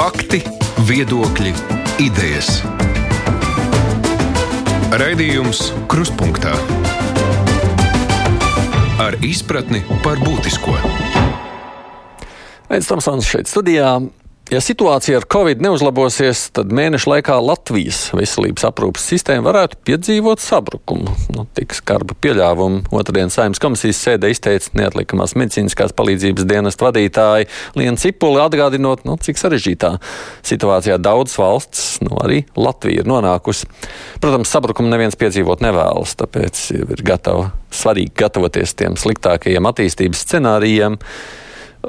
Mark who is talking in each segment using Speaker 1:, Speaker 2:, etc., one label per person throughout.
Speaker 1: Fakti, viedokļi, idejas. Raidījums Krustpunktā ar izpratni par būtisko.
Speaker 2: Aizsmeļamies šeit studijā. Ja situācija ar covid neuzlabosies, tad mēneša laikā Latvijas veselības aprūpas sistēma varētu piedzīvot sabrukumu. Nu, tik skarba pieļāvumu otrdienas saimnes komisijas sēdē izteica neatlikamās medicīniskās palīdzības dienesta vadītāja Liena Cipuli, atgādinot, nu, cik sarežģītā situācijā daudzas valsts, nu, arī Latvija ir nonākusi. Protams, sabrukumu neviens piedzīvot nevēlas, tāpēc ir gatava, svarīgi gatavoties tiem sliktākajiem attīstības scenārijiem.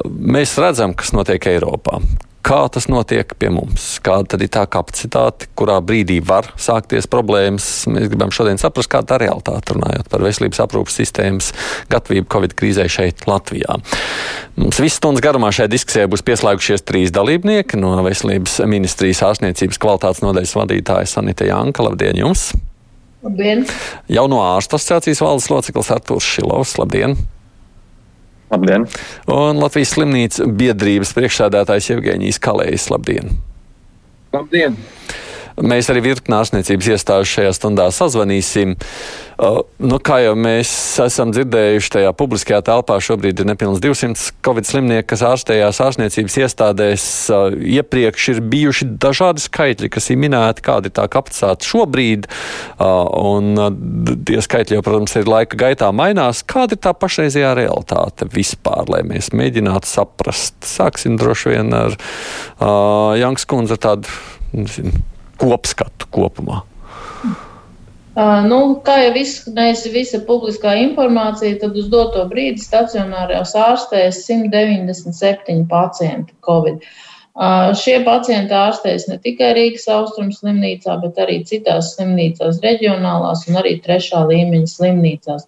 Speaker 2: Mēs redzam, kas notiek Eiropā Kā tas notiek pie mums? Kāda ir tā kapacitāte, kurā brīdī var sākties problēmas? Mēs gribam šodien saprast, kāda ir realitāte, runājot par veselības aprūpas sistēmas gatavību Covid krīzē šeit, Latvijā. Mums visu stundas garumā šajā diskusijā būs pieslēgušies trīs dalībnieki no Veselības ministrijas ārstniecības kvalitātes nodaļas vadītāja Sanita Janka. Labdien jums!
Speaker 3: Labdien!
Speaker 2: Jauno ārstu asociācijas valdes loceklis Artūrs Šilovs. Labdien!
Speaker 4: Labdien!
Speaker 2: Un Latvijas slimnīcas biedrības priekšsādātājs Evgeņijas Kalējs. Labdien!
Speaker 4: Labdien!
Speaker 2: Mēs arī virkni ārstniecības iestāžu šajā stundā sazvanīsim. Nu, kā jau mēs esam dzirdējuši, tajā publiskajā telpā šobrīd ir nepilnīgi 200 covid slimnieki, kas ārstējās ārstniecības iestādēs. Iepriekš ir bijuši dažādi skaitļi, kas ir minēti, kāda ir tā kapacitāte šobrīd. Un tie skaitļi jau, protams, ir laika gaitā mainās. Kāda ir tā pašreizējā realitāte vispār, lai mēs mēģinātu saprast? Sāksim droši vien ar Janks kundzi tādu. Nezinu, kopskatu kopumā?
Speaker 3: Uh, nu, kā jau izskanējusi visa publiskā informācija, tad uz doto brīdi stacionārās ārstēs 197 pacienti Covid. Uh, šie pacienti ārstēs ne tikai Rīgas austrumu slimnīcā, bet arī citās slimnīcās, reģionālās un arī trešā līmeņa slimnīcās.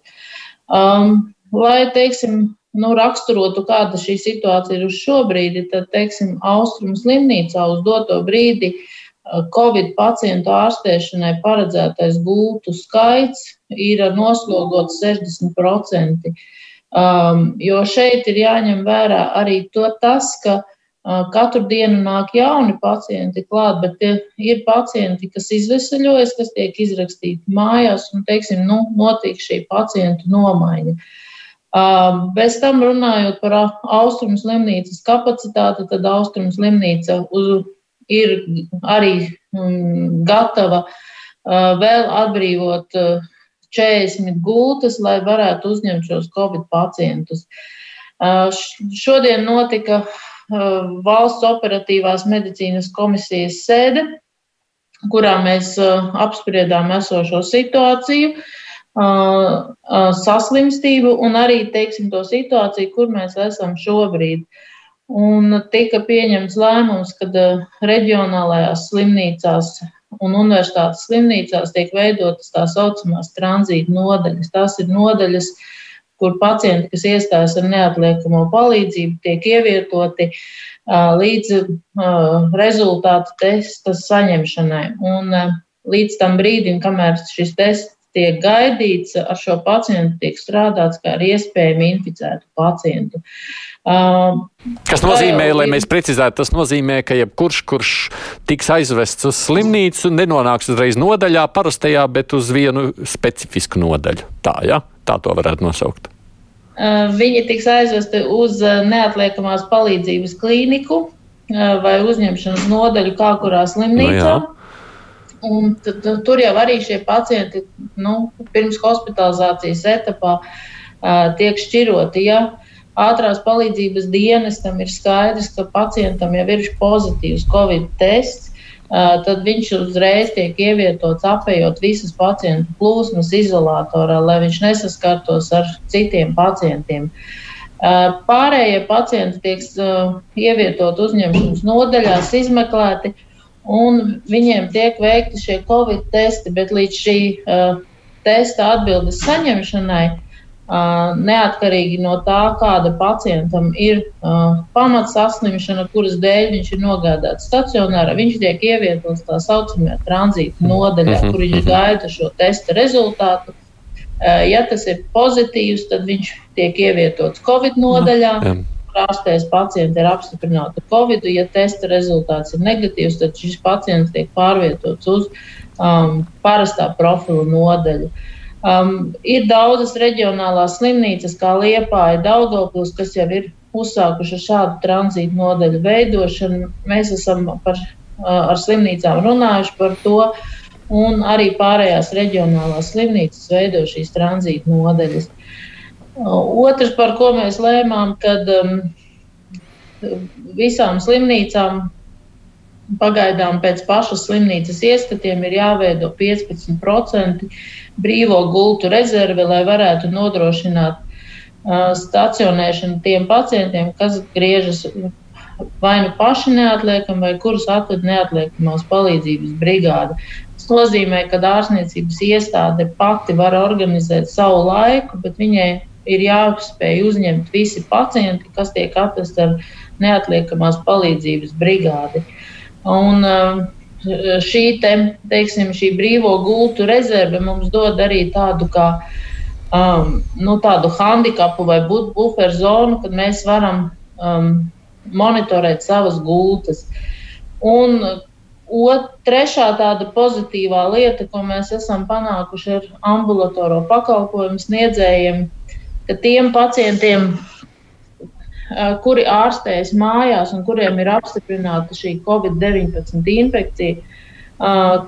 Speaker 3: Um, lai, teiksim, nu, raksturotu, kāda šī situācija ir uz šo brīdi, tad, teiksim, austrumu slimnīcā uz doto brīdi uh, Covid pacientu ārstēšanai paredzētais gultu skaits ir noslogots 60%. Um, jo šeit ir jāņem vērā arī to, tas, ka uh, katru dienu nāk jauni pacienti klāt, bet ir pacienti, kas izvesaļojas, kas tiek izrakstīti mājās, un, teiksim, nu, notiek šī pacientu nomaiņa. Uh, bez tam runājot par austrumu slimnīcas kapacitāti, tad austrumu slimnīca uz ir arī um, gatava uh, vēl atbrīvot uh, 40 gultas, lai varētu uzņemt šos covid pacientus. Uh, šodien notika uh, valsts operatīvās medicīnas komisijas sēde, kurā mēs uh, apspriedām esošo situāciju, uh, saslimstību un arī, teiksim, to situāciju, kur mēs esam šobrīd. Uh, Un tika pieņemts lēmums, ka eh, reģionālajās slimnīcās un universitātes slimnīcās tiek veidotas tā saucamās tranzīta nodaļas. Tās ir nodaļas, kur pacienti, kas iestājas ar neatliekamo palīdzību, tiek ievietoti līdz rezultātu testa saņemšanai. Un līdz tam brīdim, kamēr šis tests tiek gaidīts, ar šo pacientu tiek strādāts kā ar iespējami inficētu pacientu.
Speaker 2: Uh, kas nozīmē, lai mēs precizētu, tas nozīmē, ka jebkurš, kurš tiks aizvests uz slimnīcu, nenonāks uzreiz nodaļā parastajā, bet uz vienu specifisku nodaļu. Tā, ja? Tā to varētu nosaukt.
Speaker 3: Uh, viņi tiks aizvesti uz uh, neatliekamās palīdzības klīniku vai uzņemšanas nodaļu kā kurā slimnīcā. No, jā. Un tad, tad, tur jau arī šie pacienti nu, pirms hospitalizācijas etapā uh, tiek šķiroti. Ja ātrās palīdzības dienestam ir skaidrs, ka pacientam jau ir pozitīvs covid tests, uh, tad viņš uzreiz tiek ievietots apējot visas pacientu plūsmas izolatorā, lai viņš nesaskartos ar citiem pacientiem. Uh, pārējie pacienti tiek uh, ievietot uzņemšanas nodaļās, izmeklēti, uh, un viņiem tiek veikti šie covid testi, bet līdz šī uh, testa atbildes saņemšanai, uh, neatkarīgi no tā, kāda pacientam ir uh, pamats saslimšana, kuras dēļ viņš ir nogādāts stacionārā, viņš tiek ievietots tā saucamajā tranzīta nodaļā, mhm, kur viņš mhm. gaida šo testa rezultātu. Ja tas ir pozitīvs, tad viņš tiek ievietots Covid nodaļā. Jā. Ārstēs pacienti ir apstiprināti Covid. Ja testa rezultāts ir negatīvs, tad šis pacients tiek pārvietots uz um, parastā profila nodaļu. Um, ir daudzas reģionālās slimnīcas, kā Liepāja, Daugopils, kas jau ir uzsākuši šādu tranzītu nodaļu veidošanu. Mēs esam par, ar slimnīcām runājuši par to, un arī pārējās reģionālās slimnīcas veido šīs tranzītu nodaļas. Otrs, par ko mēs lēmām, kad um, visām slimnīcām pagaidām pēc pašas slimnīcas ieskatiem ir jāveido 15% brīvo gultu rezerve, lai varētu nodrošināt stacionēšanu tiem pacientiem, kas griežas vai nu paši neatliekam, vai kurus atved neatliekamās palīdzības brigāde. Tas nozīmē, ka ārstniecības iestāde pati var organizēt savu laiku, bet viņai ir jāspēj uzņemt visi pacienti, kas tiek atvesti ar neatliekamās palīdzības brigādi. Un, šī, te, teiksim, šī brīvo gultu rezerve mums dod arī tādu kā um, nu, tādu handikapu vai buferu zonu, kad mēs varam um, monitorēt savas gultas. Un ot, trešā tāda pozitīvā lieta, ko mēs esam panākuši ar ambulatoro pakalpojumu sniedzējiem, ka tiem pacientiem, kuri ārstējas mājās un kuriem ir apstiprināta šī Covid-19 infekcija,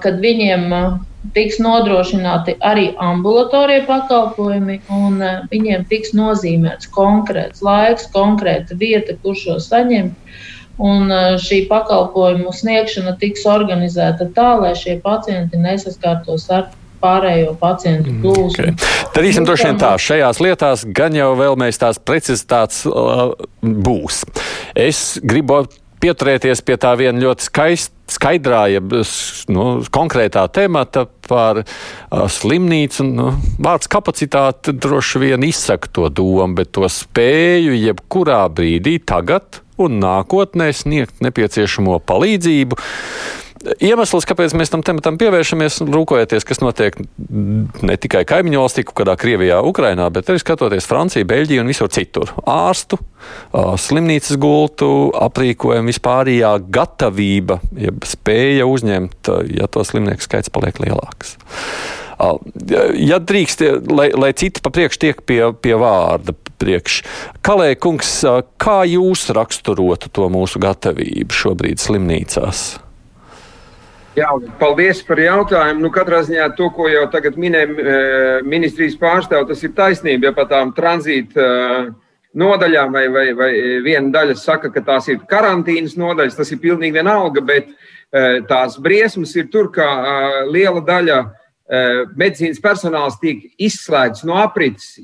Speaker 3: kad viņiem tiks nodrošināti arī ambulatorie pakalpojumi, un viņiem tiks nozīmēts konkrēts laiks, konkrēta vieta, kur šo saņemt. Un šī pakalpojumu sniegšana tiks organizēta tā, lai šie pacienti nesaskārtos ar pārējo pacientu mm, plūsmu.
Speaker 2: Okay. Darīsim nu, droši vien tā. Šajās lietās gan jau vēl mēs tās precizitātes uh, būs. Es gribu pieturēties pie tā viena ļoti skaista, skaidrā, ja nu, konkrētā temata par uh, slimnīcu. Nu, vārds kapacitāte droši vien izsaka to domu, bet to spēju jebkurā brīdī tagad un nākotnē sniegt nepieciešamo palīdzību iemesls, kāpēc mēs tam tematam pievēršamies, rūkojoties, kas notiek ne tikai kaimiņu valstī, kādā Krievijā, Ukrainā, bet arī skatoties Franciju, Beļģiju un visur citur. Ārstu, slimnīcas gultu, aprīkojumu vispārējā gatavība, ja spēja uzņemt, ja to slimnieku skaits paliek lielāks. Ja drīkst, lai, lai citi pa priekšu tiek pie, pie vārda, priekš. Kalē, kungs, kā jūs raksturotu to mūsu gatavību šobrīd slimnīcās?
Speaker 4: Jā, paldies par jautājumu. Nu, katrā ziņā to, ko jau tagad minēja e, ministrijas pārstāvja, tas ir taisnība. Ja par tām tranzīta e, nodaļām vai, vai, vai viena daļa saka, ka tās ir karantīnas nodaļas, tas ir pilnīgi vienalga, bet tās briesmas ir tur, ka liela daļa medicīnas personāls tiek izslēgts no aprits,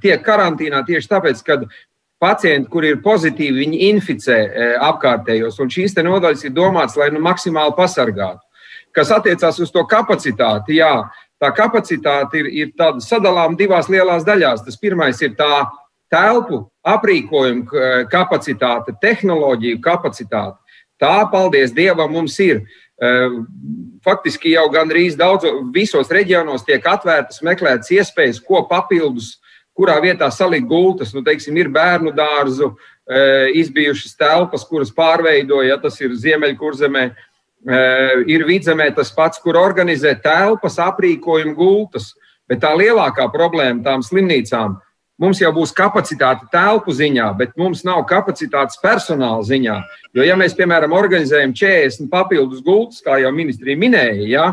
Speaker 4: tiek karantīnā tieši tāpēc, ka pacienti, kuri ir pozitīvi, viņi inficē apkārtējos. Un šīs nodaļas ir domātas, lai nu maksimāli pasargātu. Kas attiecās uz to kapacitāti, jā, tā kapacitāte ir, ir sadalāma divās lielās daļās. Tas pirmais ir tā telpu aprīkojuma kapacitāte, tehnoloģiju kapacitāte. Tā, paldies Dievam, mums ir. Faktiski jau gandrīz daudzos visos reģionos tiek atvērtas, meklētas iespējas, ko papildus, kurā vietā salikt gultas. Nu, teiksim, ir bērnu dārzu, izbijušas telpas, kuras pārveidoja, ja tas ir Ziemeļkurzemē ir vidzemē tas pats, kur organizē telpas, aprīkojumu gultas. Bet tā lielākā problēma tām slimnīcām mums jau būs kapacitāte telpu ziņā, bet mums nav kapacitātes personāla ziņā. Jo, ja mēs, piemēram, organizējam 40 papildus gultas, kā jau ministrija minēja, ja,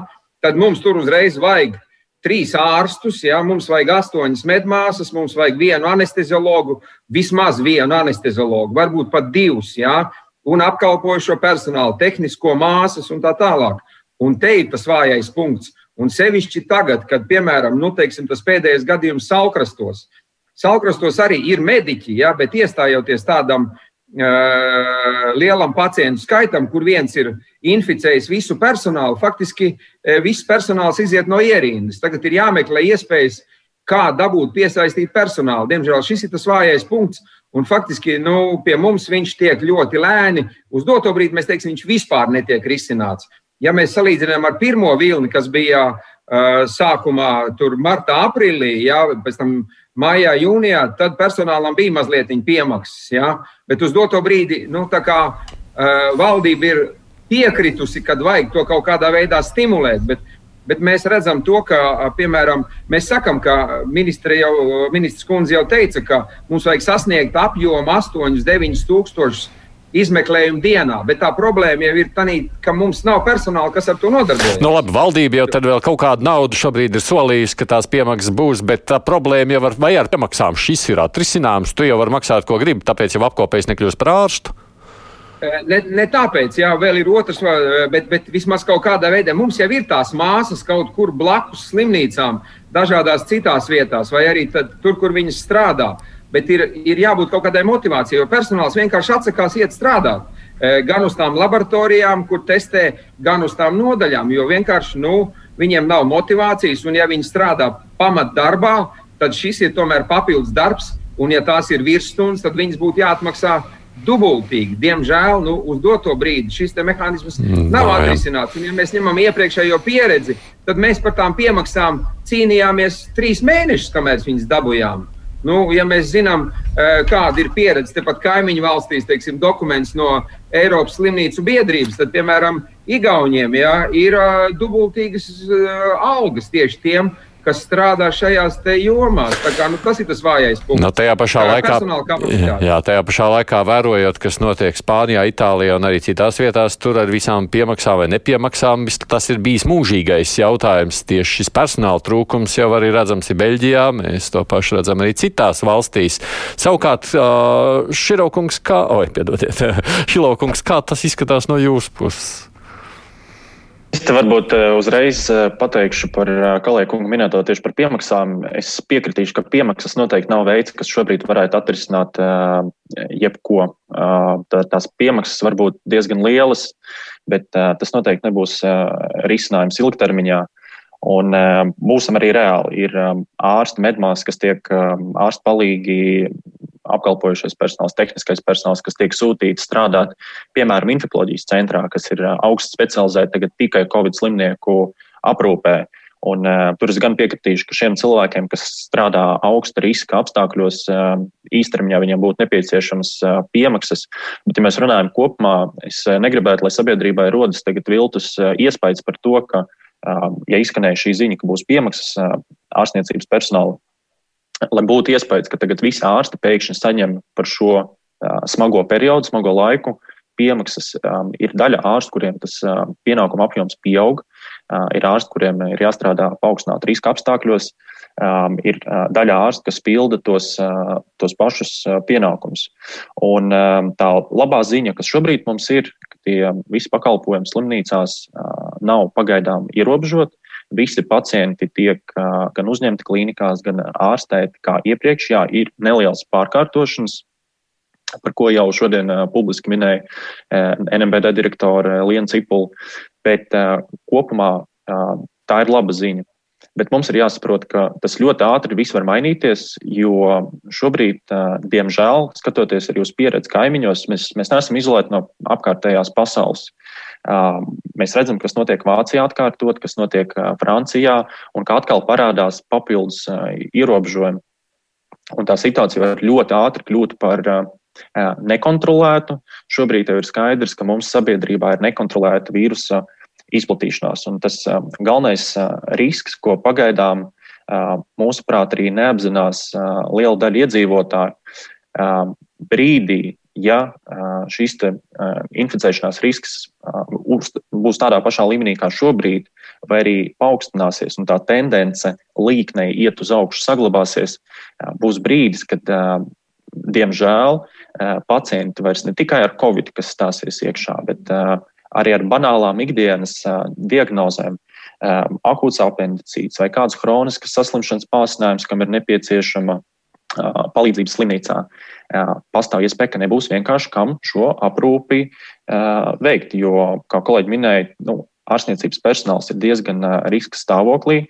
Speaker 4: tad mums tur uzreiz vajag trīs ārstus, ja, mums vajag astoņas medmāsas, mums vajag vienu anesteziologu, vismaz vienu anesteziologu, varbūt pat divus. Ja, un apkalpojušo personālu, tehnisko māsas un tā tālāk. Un te ir tas vājais punkts. Un sevišķi tagad, kad, piemēram, nu, teiksim, tas pēdējais gadījums Salkrastos. Salkrastos arī ir mediķi, ja, bet iestājoties tādam uh, lielam pacientu skaitam, kur viens ir inficējis visu personālu, faktiski uh, viss personāls iziet no ierindas. Tagad ir jāmeklē iespējas, kā dabūt piesaistīt personālu. Diemžēl šis ir tas vājais punkts. Un faktiski nu, pie mums viņš tiek ļoti lēni. Uz doto brīdi mēs teiksim, viņš vispār netiek risināts. Ja mēs salīdzinām ar pirmo vilni, kas bija sākumā, tur martā, aprīlī, jā, pēc tam maijā, jūnijā, tad personālam bija mazliet piemaksas. Jā, bet uz doto brīdi nu, kā, uh, valdība ir piekritusi, kad vajag to kaut kādā veidā stimulēt. Bet, bet mēs redzam to, ka, piemēram, mēs sakam, ka jau, ministrs kundze jau teica, ka mums vajag sasniegt apjomu 8, 9 tūkstošus izmeklējumu dienā. Bet tā problēma jau ir tā, ka mums nav personāla, kas ar to nodarbojas.
Speaker 2: Nu, labi, valdība jau tad vēl kaut kādu naudu šobrīd ir solījusi, ka tās piemaksas būs, bet tā problēma jau ar, vai ar piemaksām šis ir atrisināms. Tu jau vari maksāt, ko gribi, tāpēc jau apkopējs nekļūst par ārstu.
Speaker 4: Ne, ne tāpēc, jā, vēl ir otrs, bet, bet vismaz kaut kādā veidā mums jau ir tās māsas kaut kur blakus slimnīcām, dažādās citās vietās, vai arī tad, tur, kur viņas strādā. Bet ir, ir jābūt kaut kādai motivācijai, jo personāls vienkārši atsakās iet strādāt. E, gan uz tām laboratorijām, kur testē, gan uz tām nodaļām, jo vienkārši nu, viņiem nav motivācijas. Un, ja viņi strādā pamatdarbā, tad šis ir tomēr papildus darbs. Un, ja tās ir virsstundas, tad viņas būtu jāatmaksā dubultīgi. Diemžēl nu, uz doto brīdi šis mehānisms mm, nav no, atrisināts. Un, ja mēs ņemam iepriekšējo pieredzi, tad mēs par tām piemaksām cīnījāmies trīs mēnešus, kamēr viņas dabūjām. Nu, ja mēs zinām, eh, kāda ir pieredze tepat kaimiņu valstīs, teiksim, dokuments no Eiropas slimnīcu biedrības, tad, piemēram, Igauniem ja, ir uh, dubultīgas uh, algas tieši tiem, kas strādā šajās jomās. Kā, nu, tas ir tas vājais punkts.
Speaker 2: Nu, tajā pašā laikā, jā, tajā pašā laikā vērojot, kas notiek Spānijā, Itālijā un arī citās vietās, tur ar visām piemaksām vai nepiemaksām, tas ir bijis mūžīgais jautājums. Tieši šis personāla trūkums jau arī redzams ir Beļģijā, mēs to pašu redzam arī citās valstīs. Savukārt, Širokungs, kā, oi, piedodiet, Šilokungs, kā tas izskatās no jūsu puses?
Speaker 5: Es te varbūt eh, uzreiz eh, pateikšu par eh, kolēģu minēto tieši par piemaksām. Es piekritīšu, ka piemaksas noteikti nav veids, kas šobrīd varētu atrisināt jebko. Tās piemaksas var būt diezgan lielas, bet tas noteikti nebūs risinājums ilgtermiņā. Un būsim arī reāli. Ir ārsti, medmās, kas tiek ārsti palīgi apkalpojušais personāls, tehniskais personāls, kas tiek sūtīts strādāt, piemēram, infekcijas centrā, kas ir augsts specializēti tagad tikai Covid slimnieku aprūpē. Un, uh, tur es gan piekritīšu, ka šiem cilvēkiem, kas strādā augsta riska apstākļos, uh, īstermiņā viņiem būtu nepieciešamas uh, piemaksas. Bet, ja mēs runājam kopumā, es negribētu, lai sabiedrībai rodas tagad viltus uh, iespējas par to, ka, uh, ja izskanēja šī ziņa, ka būs piemaksas uh, ārstniecības personāla lai būtu iespējas, ka tagad visi ārsti pēkšņi saņem par šo uh, smago periodu, smago laiku piemaksas. Um, ir daļa ārstu, kuriem tas uh, pienākuma apjoms pieaug, uh, ir ārsti, kuriem ir jāstrādā paaugstinātu riska apstākļos, um, ir uh, daļa ārstu, kas pilda tos, uh, tos pašus uh, pienākumus. Un um, tā labā ziņa, kas šobrīd mums ir, ka tie visi pakalpojumi slimnīcās uh, nav pagaidām ierobežoti, visi pacienti tiek gan uzņemti klīnikās, gan ārstēti kā iepriekš. Jā, ir nelielas pārkārtošanas, par ko jau šodien publiski minēja NMBD direktore Liena Cipula, bet kopumā tā ir laba ziņa. Bet mums ir jāsaprot, ka tas ļoti ātri viss var mainīties, jo šobrīd, diemžēl, skatoties arī uz pieredzi kaimiņos, mēs, mēs neesam izolēti no apkārtējās pasaules. Mēs redzam, kas notiek Vācijā atkārtot, kas notiek Francijā, un kā atkal parādās papildus ierobežojumi. Un tā situācija var ļoti ātri kļūt par nekontrolētu. Šobrīd jau ir skaidrs, ka mums sabiedrībā ir nekontrolēta vīrusa izplatīšanās. Un tas galvenais risks, ko pagaidām mūsuprāt arī neapzinās liela daļa iedzīvotāju, brīdī, ja šis inficēšanās risks būs tādā pašā līmenī kā šobrīd, vai arī paaugstināsies un tā tendence līknei iet uz augšu saglabāsies, būs brīdis, kad, diemžēl, pacienti vairs ne tikai ar covid, kas stāsies iekšā, bet arī ar banālām ikdienas diagnozēm, akūts apendicīts vai kāds hronisks saslimšanas pārsinājums, kam ir nepieciešama palīdzības slimnīcā pastāv iespēja, ka nebūs vienkārši kam šo aprūpi veikt. Jo, kā kolēģi minēja, nu, ārstniecības personāls ir diezgan riska stāvoklī.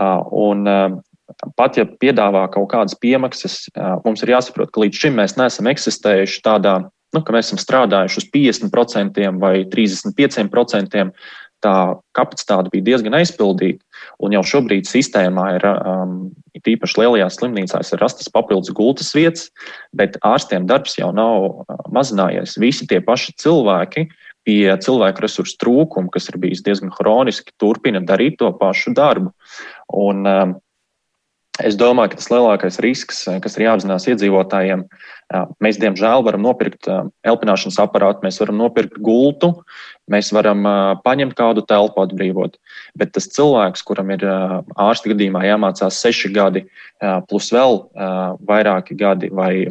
Speaker 5: Un, pat ja piedāvā kaut kādas piemaksas, mums ir jāsaprot, ka līdz šim mēs neesam eksistējuši tādā, nu, ka mēs esam strādājuši uz 50% vai 35%. Tā kapacitāte bija diezgan aizpildīta. Un jau šobrīd sistēmā ir, um, īpaši lielajās slimnīcās, ir rastas papildus gultas vietas, bet ārstiem darbs jau nav uh, mazinājies. Visi tie paši cilvēki pie cilvēku resursu trūkuma, kas ir bijis diezgan hroniski, turpina darīt to pašu darbu. Un, um, Es domāju, ka tas lielākais risks, kas ir jāapzinās iedzīvotājiem, mēs diemžēl varam nopirkt elpināšanas aparātu, mēs varam nopirkt gultu, mēs varam paņemt kādu telpu atbrīvot. Bet tas cilvēks, kuram ir ārsta gadījumā jāmācās seši gadi, plus vēl vairāki gadi, vai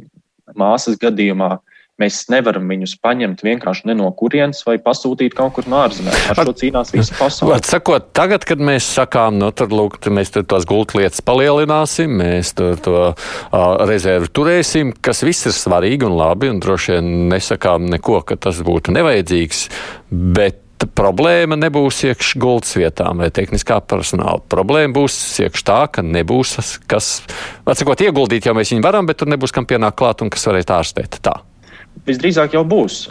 Speaker 5: māsas gadījumā Mēs nevaram viņus paņemt vienkārši no kurienes vai pasūtīt kaut kur no ārzemēm. Ar šo cīnās visa pasaule.
Speaker 2: Sakot, tagad, kad mēs sakām, nu, tad lūk, mēs tur tos gultlietas palielināsim, mēs tur to uh, rezervu turēsim, kas viss ir svarīgi un labi, un droši vien nesakām neko, ka tas būtu nevajadzīgs, bet problēma nebūs iekšā gultas vietām vai tehniskā personāla. Problēma būs iekšā tā, ka nebūs kas, atsakot, ieguldīt jau mēs viņu varam, bet tur nebūs kam pienākt klāt un kas varētu ārstēt. Tā.
Speaker 5: Visdrīzāk jau būs.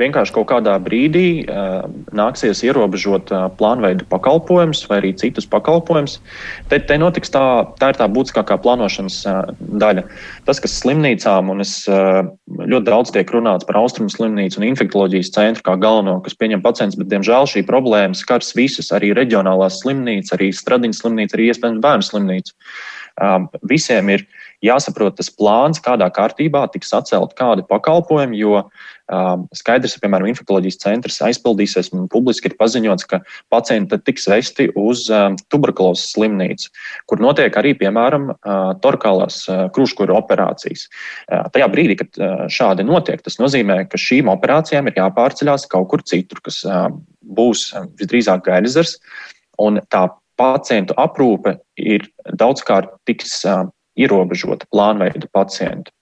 Speaker 5: Vienkārši kaut kādā brīdī nāksies ierobežot plānveidu pakalpojumus vai arī citus pakalpojumus. Te, te notiks tā, tā ir tā būtiskākā plānošanas daļa. Tas, kas slimnīcām, un es ļoti daudz tiek runāts par austrumu slimnīcu un infektuoloģijas centru kā galveno, kas pieņem pacientus, bet diemžēl šī problēma skars visus, arī reģionālās slimnīcas, arī Stradiņas slimnīca, arī iespējams bērnu slimnīcu. Visiem ir jāsaprot tas plāns, kādā kārtībā tiks atcelt kādi pakalpojumi, jo um, skaidrs, ka, piemēram, infektuoloģijas centrs aizpildīsies un publiski ir paziņots, ka pacienti tiks vesti uz um, tuberkulozes slimnīcu, kur notiek arī, piemēram, uh, torkālās uh, krūškuru operācijas. Uh, tajā brīdī, kad uh, šādi notiek, tas nozīmē, ka šīm operācijām ir jāpārceļās kaut kur citur, kas uh, būs visdrīzāk gaidezers, un tā pacientu aprūpe ir daudzkārt tiks uh, ierobežota plānveida pacientu.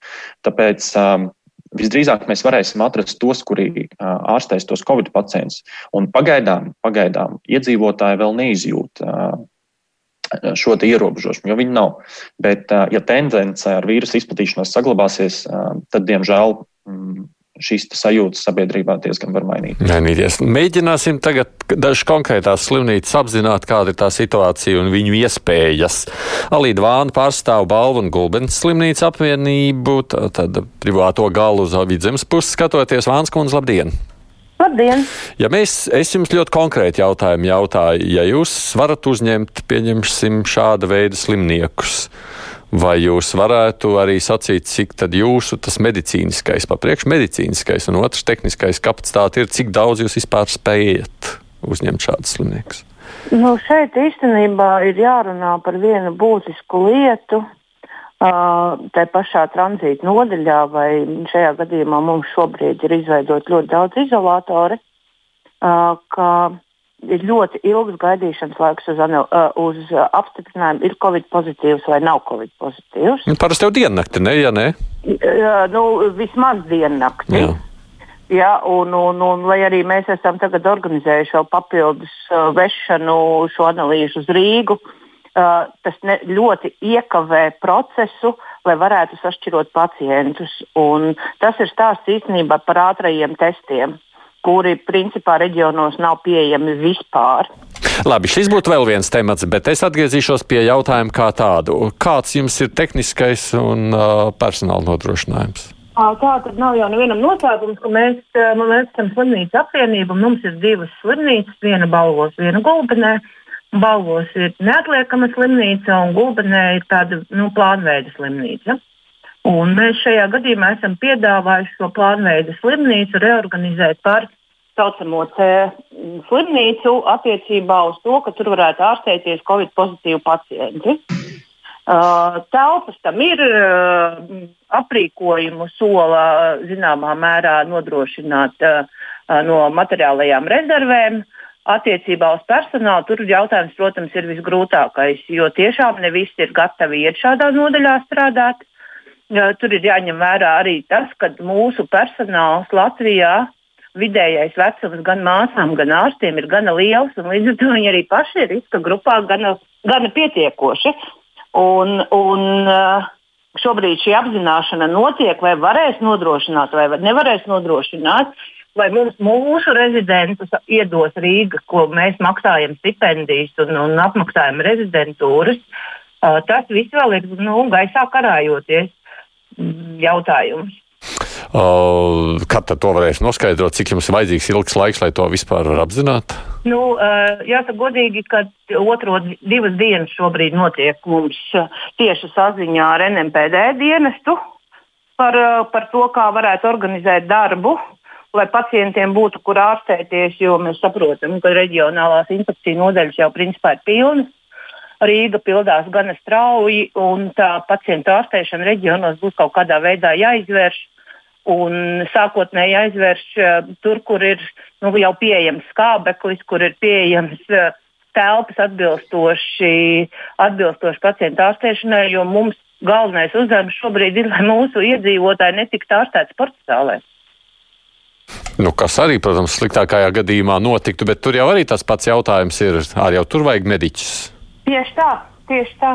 Speaker 5: Tāpēc um, visdrīzāk mēs varēsim atrast tos, kuri uh, ārstēs tos covid pacientus. Un pagaidām, pagaidām iedzīvotāji vēl neizjūt uh, šo ierobežojumu, jo viņi nav. Bet, uh, ja tendence ar vīrusu izplatīšanos saglabāsies, tad, diemžēl, mm, šīs sajūtas sabiedrībā diezgan var mainīt.
Speaker 2: Mainīties. Mēģināsim tagad dažas konkrētās slimnīcas apzināt, kāda ir tā situācija un viņu iespējas. Alīda Vāna pārstāv balvu un gulbens slimnīcu apvienību, tad privāto galu uz vidzemes puses skatoties. Vāns kundze, labdien!
Speaker 6: Labdien!
Speaker 2: Ja mēs, es jums ļoti konkrēti jautājumu jautāju, ja jūs varat uzņemt, pieņemsim, šāda veida slimniekus, Vai jūs varētu arī sacīt, cik tad jūsu tas medicīniskais, papriekš medicīniskais un otrs tehniskais kapacitāte ir, cik daudz jūs vispār spējat uzņemt šādus slimniekus?
Speaker 6: Nu, šeit īstenībā ir jārunā par vienu būtisku lietu. Tā pašā tranzīta nodaļā, vai šajā gadījumā mums šobrīd ir izveidot ļoti daudz izolatori, uh, ka ir ļoti ilgs gaidīšanas laiks uz, anal, uz apstiprinājumu, ir covid pozitīvs vai nav covid pozitīvs.
Speaker 2: Nu, parasti jau diennakti, ne? Ja ne?
Speaker 6: Uh, nu, vismaz diennakti. Jā. Jā, un, un, un lai arī mēs esam tagad organizējuši vēl papildus uh, vešanu šo analīžu uz Rīgu, uh, tas ne, ļoti iekavē procesu, lai varētu sašķirot pacientus. Un tas ir stāsts īstenībā par ātrajiem testiem kuri principā reģionos nav pieejami vispār.
Speaker 2: Labi, šis būtu vēl viens temats, bet es atgriezīšos pie jautājuma kā tādu. Kāds jums ir tehniskais un uh, personāla nodrošinājums?
Speaker 6: Tā tad nav jau nevienam noslēpums, ka mēs, mēs esam slimnīca apvienība. Mums ir divas slimnīcas, viena balvos, viena gulbenē. Balvos ir neatliekama slimnīca, un gulbenē ir tāda nu, plānveida slimnīca. Un mēs šajā gadījumā esam piedāvājuši šo plānveidu slimnīcu reorganizēt par saucamo C slimnīcu attiecībā uz to, ka tur varētu ārstēties Covid pozitīvu pacienti. Uh, telpas tam ir, uh, aprīkojumu sola zināmā mērā nodrošināt uh, no materiālajām rezervēm. Attiecībā uz personālu tur jautājums, protams, ir visgrūtākais, jo tiešām ne visi ir gatavi iet šādā nodaļā strādāt. Tur ir jāņem vērā arī tas, ka mūsu personāls Latvijā vidējais vecums gan māsām, gan ārstiem ir gana liels, un līdz ar to viņi arī paši ir riska grupā gana, gana pietiekoši. Un, un, šobrīd šī apzināšana notiek, vai varēs nodrošināt, vai nevarēs nodrošināt. vai mums, mūsu rezidentus iedos Rīga, ko mēs maksājam stipendijas un, un apmaksājam rezidentūras. Uh, tas viss vēl ir nu, gaisā karājoties jautājums.
Speaker 2: Uh, kad to varēs noskaidrot, cik jums ir vajadzīgs ilgs laiks, lai to vispār var apzināt?
Speaker 6: Nu, uh, jāsaka godīgi, ka otro divas dienas šobrīd notiek mums tieši saziņā ar NMPD dienestu par, par to, kā varētu organizēt darbu lai pacientiem būtu kur ārstēties, jo mēs saprotam, ka reģionālās infekciju nodaļas jau principā ir pilnas. Rīga pildās gana strauji, un tā pacientu ārstēšana reģionos būs kaut kādā veidā jāizvērš. Un sākotnēji aizvērš uh, tur, kur ir nu, jau pieejams skābeklis, kur ir pieejams uh, telpas atbilstoši, atbilstoši pacientu ārstēšanai, jo mums galvenais uzdevums šobrīd ir, lai mūsu iedzīvotāji netiktu ārstēti sporta zālēs.
Speaker 2: Nu, kas arī, protams, sliktākajā gadījumā notiktu, bet tur jau arī tas pats jautājums ir, arī jau tur vajag mediķus.
Speaker 6: Tieši tā, tieši tā.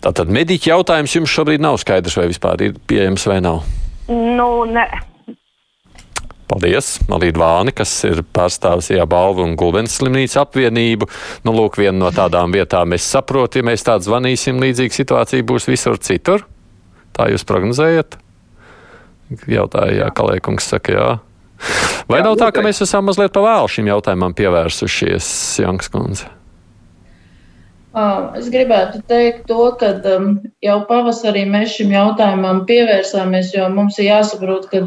Speaker 2: Tātad mediķa jautājums jums šobrīd nav skaidrs, vai vispār ir pieejams vai nav.
Speaker 6: Nu, ne.
Speaker 2: Paldies, Malīda Vāni, kas ir pārstāvis Jā Balvu un Gulbens slimnīcu apvienību. Nu, lūk, viena no tādām vietām es saprotu, ja mēs tādu zvanīsim, līdzīga situācija būs visur citur. Tā jūs prognozējat? Jautāja, jā, Kalēkungs saka, jā. Vai jā, nav tā, ka mēs esam mazliet pa vēlu šim jautājumam pievērsušies, Janks Kundze?
Speaker 3: Es gribētu teikt to, ka um, jau pavasarī mēs šim jautājumam pievērsāmies, jo mums ir jāsaprot, ka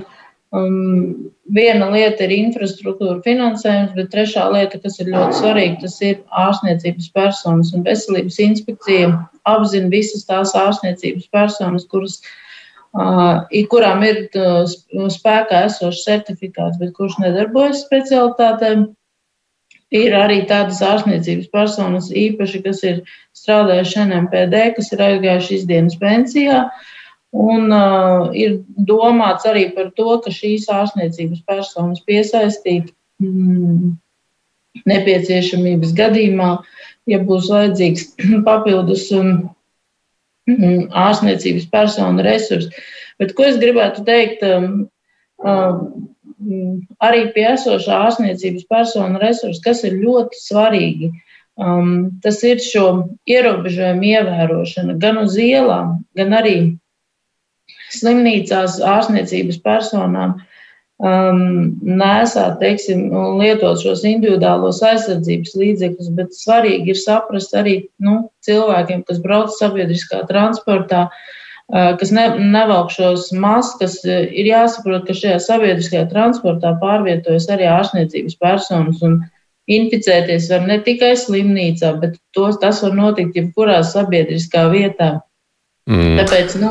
Speaker 3: um, viena lieta ir infrastruktūra finansējums, bet trešā lieta, kas ir ļoti svarīga, tas ir ārstniecības personas un veselības inspekcija apzina visas tās ārstniecības personas, kuras uh, kurām ir spēkā esošs certifikāts, bet kurš nedarbojas specialitātēm. Ir arī tādas ārstniecības personas, īpaši, kas ir strādājuši NMPD, kas ir aizgājuši izdienas pensijā. Un uh, ir domāts arī par to, ka šīs ārstniecības personas piesaistīt mm, nepieciešamības gadījumā, ja būs vajadzīgs papildus um, Mm, ārstniecības personu resursi. Bet ko es gribētu teikt? Um, um, arī pie esošā ārstniecības personu resursu, kas ir ļoti svarīgi, um, tas ir šo ierobežojumu ievērošana gan uz ielām, gan arī slimnīcās ārstniecības personām um, nesāt, teiksim, lietot šos individuālos aizsardzības līdzekļus, bet svarīgi ir saprast arī nu, cilvēkiem, kas brauc sabiedriskā transportā, uh, kas ne, nevelk šos maskas, ir jāsaprot, ka šajā sabiedriskajā transportā pārvietojas arī ārstniecības personas. Un, Inficēties var ne tikai slimnīcā, bet tos, tas var notikt jebkurā sabiedriskā vietā. Mm. Tāpēc nu,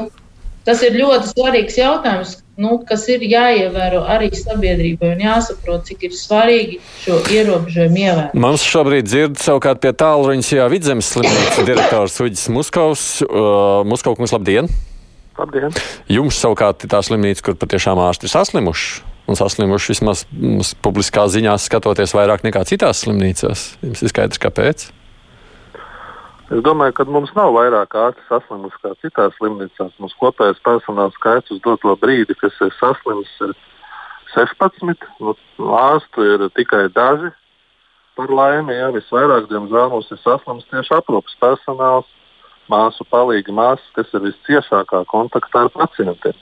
Speaker 3: tas ir ļoti svarīgs jautājums, nu, kas ir jāievēro arī sabiedrībai un jāsaprot, cik ir svarīgi šo ierobežojumu ievērot.
Speaker 2: Mums šobrīd dzird savukārt pie tālruņas jā vidzemes slimnīcas direktors Uģis Muskaus. Uh, Muskaukungs, labdien!
Speaker 7: Labdien!
Speaker 2: Jums savukārt ir tā slimnīca, kur patiešām ārsti ir saslimuši. Un saslimuši vismaz publiskā ziņā skatoties vairāk nekā citās slimnīcās. Jums ir skaidrs, kāpēc?
Speaker 7: Es domāju, ka mums nav vairāk ārsti saslimuši kā citās slimnīcās. Mums kopējais personāla skaits uz doto brīdi, kas ir saslims, ir 16. Nu, ārstu ir tikai daži. Par laimi, ja visvairāk, diemžēl, mums ir saslims tieši aprūpas personāls, māsu palīgi māsas, kas ir visciešākā kontaktā ar pacientiem.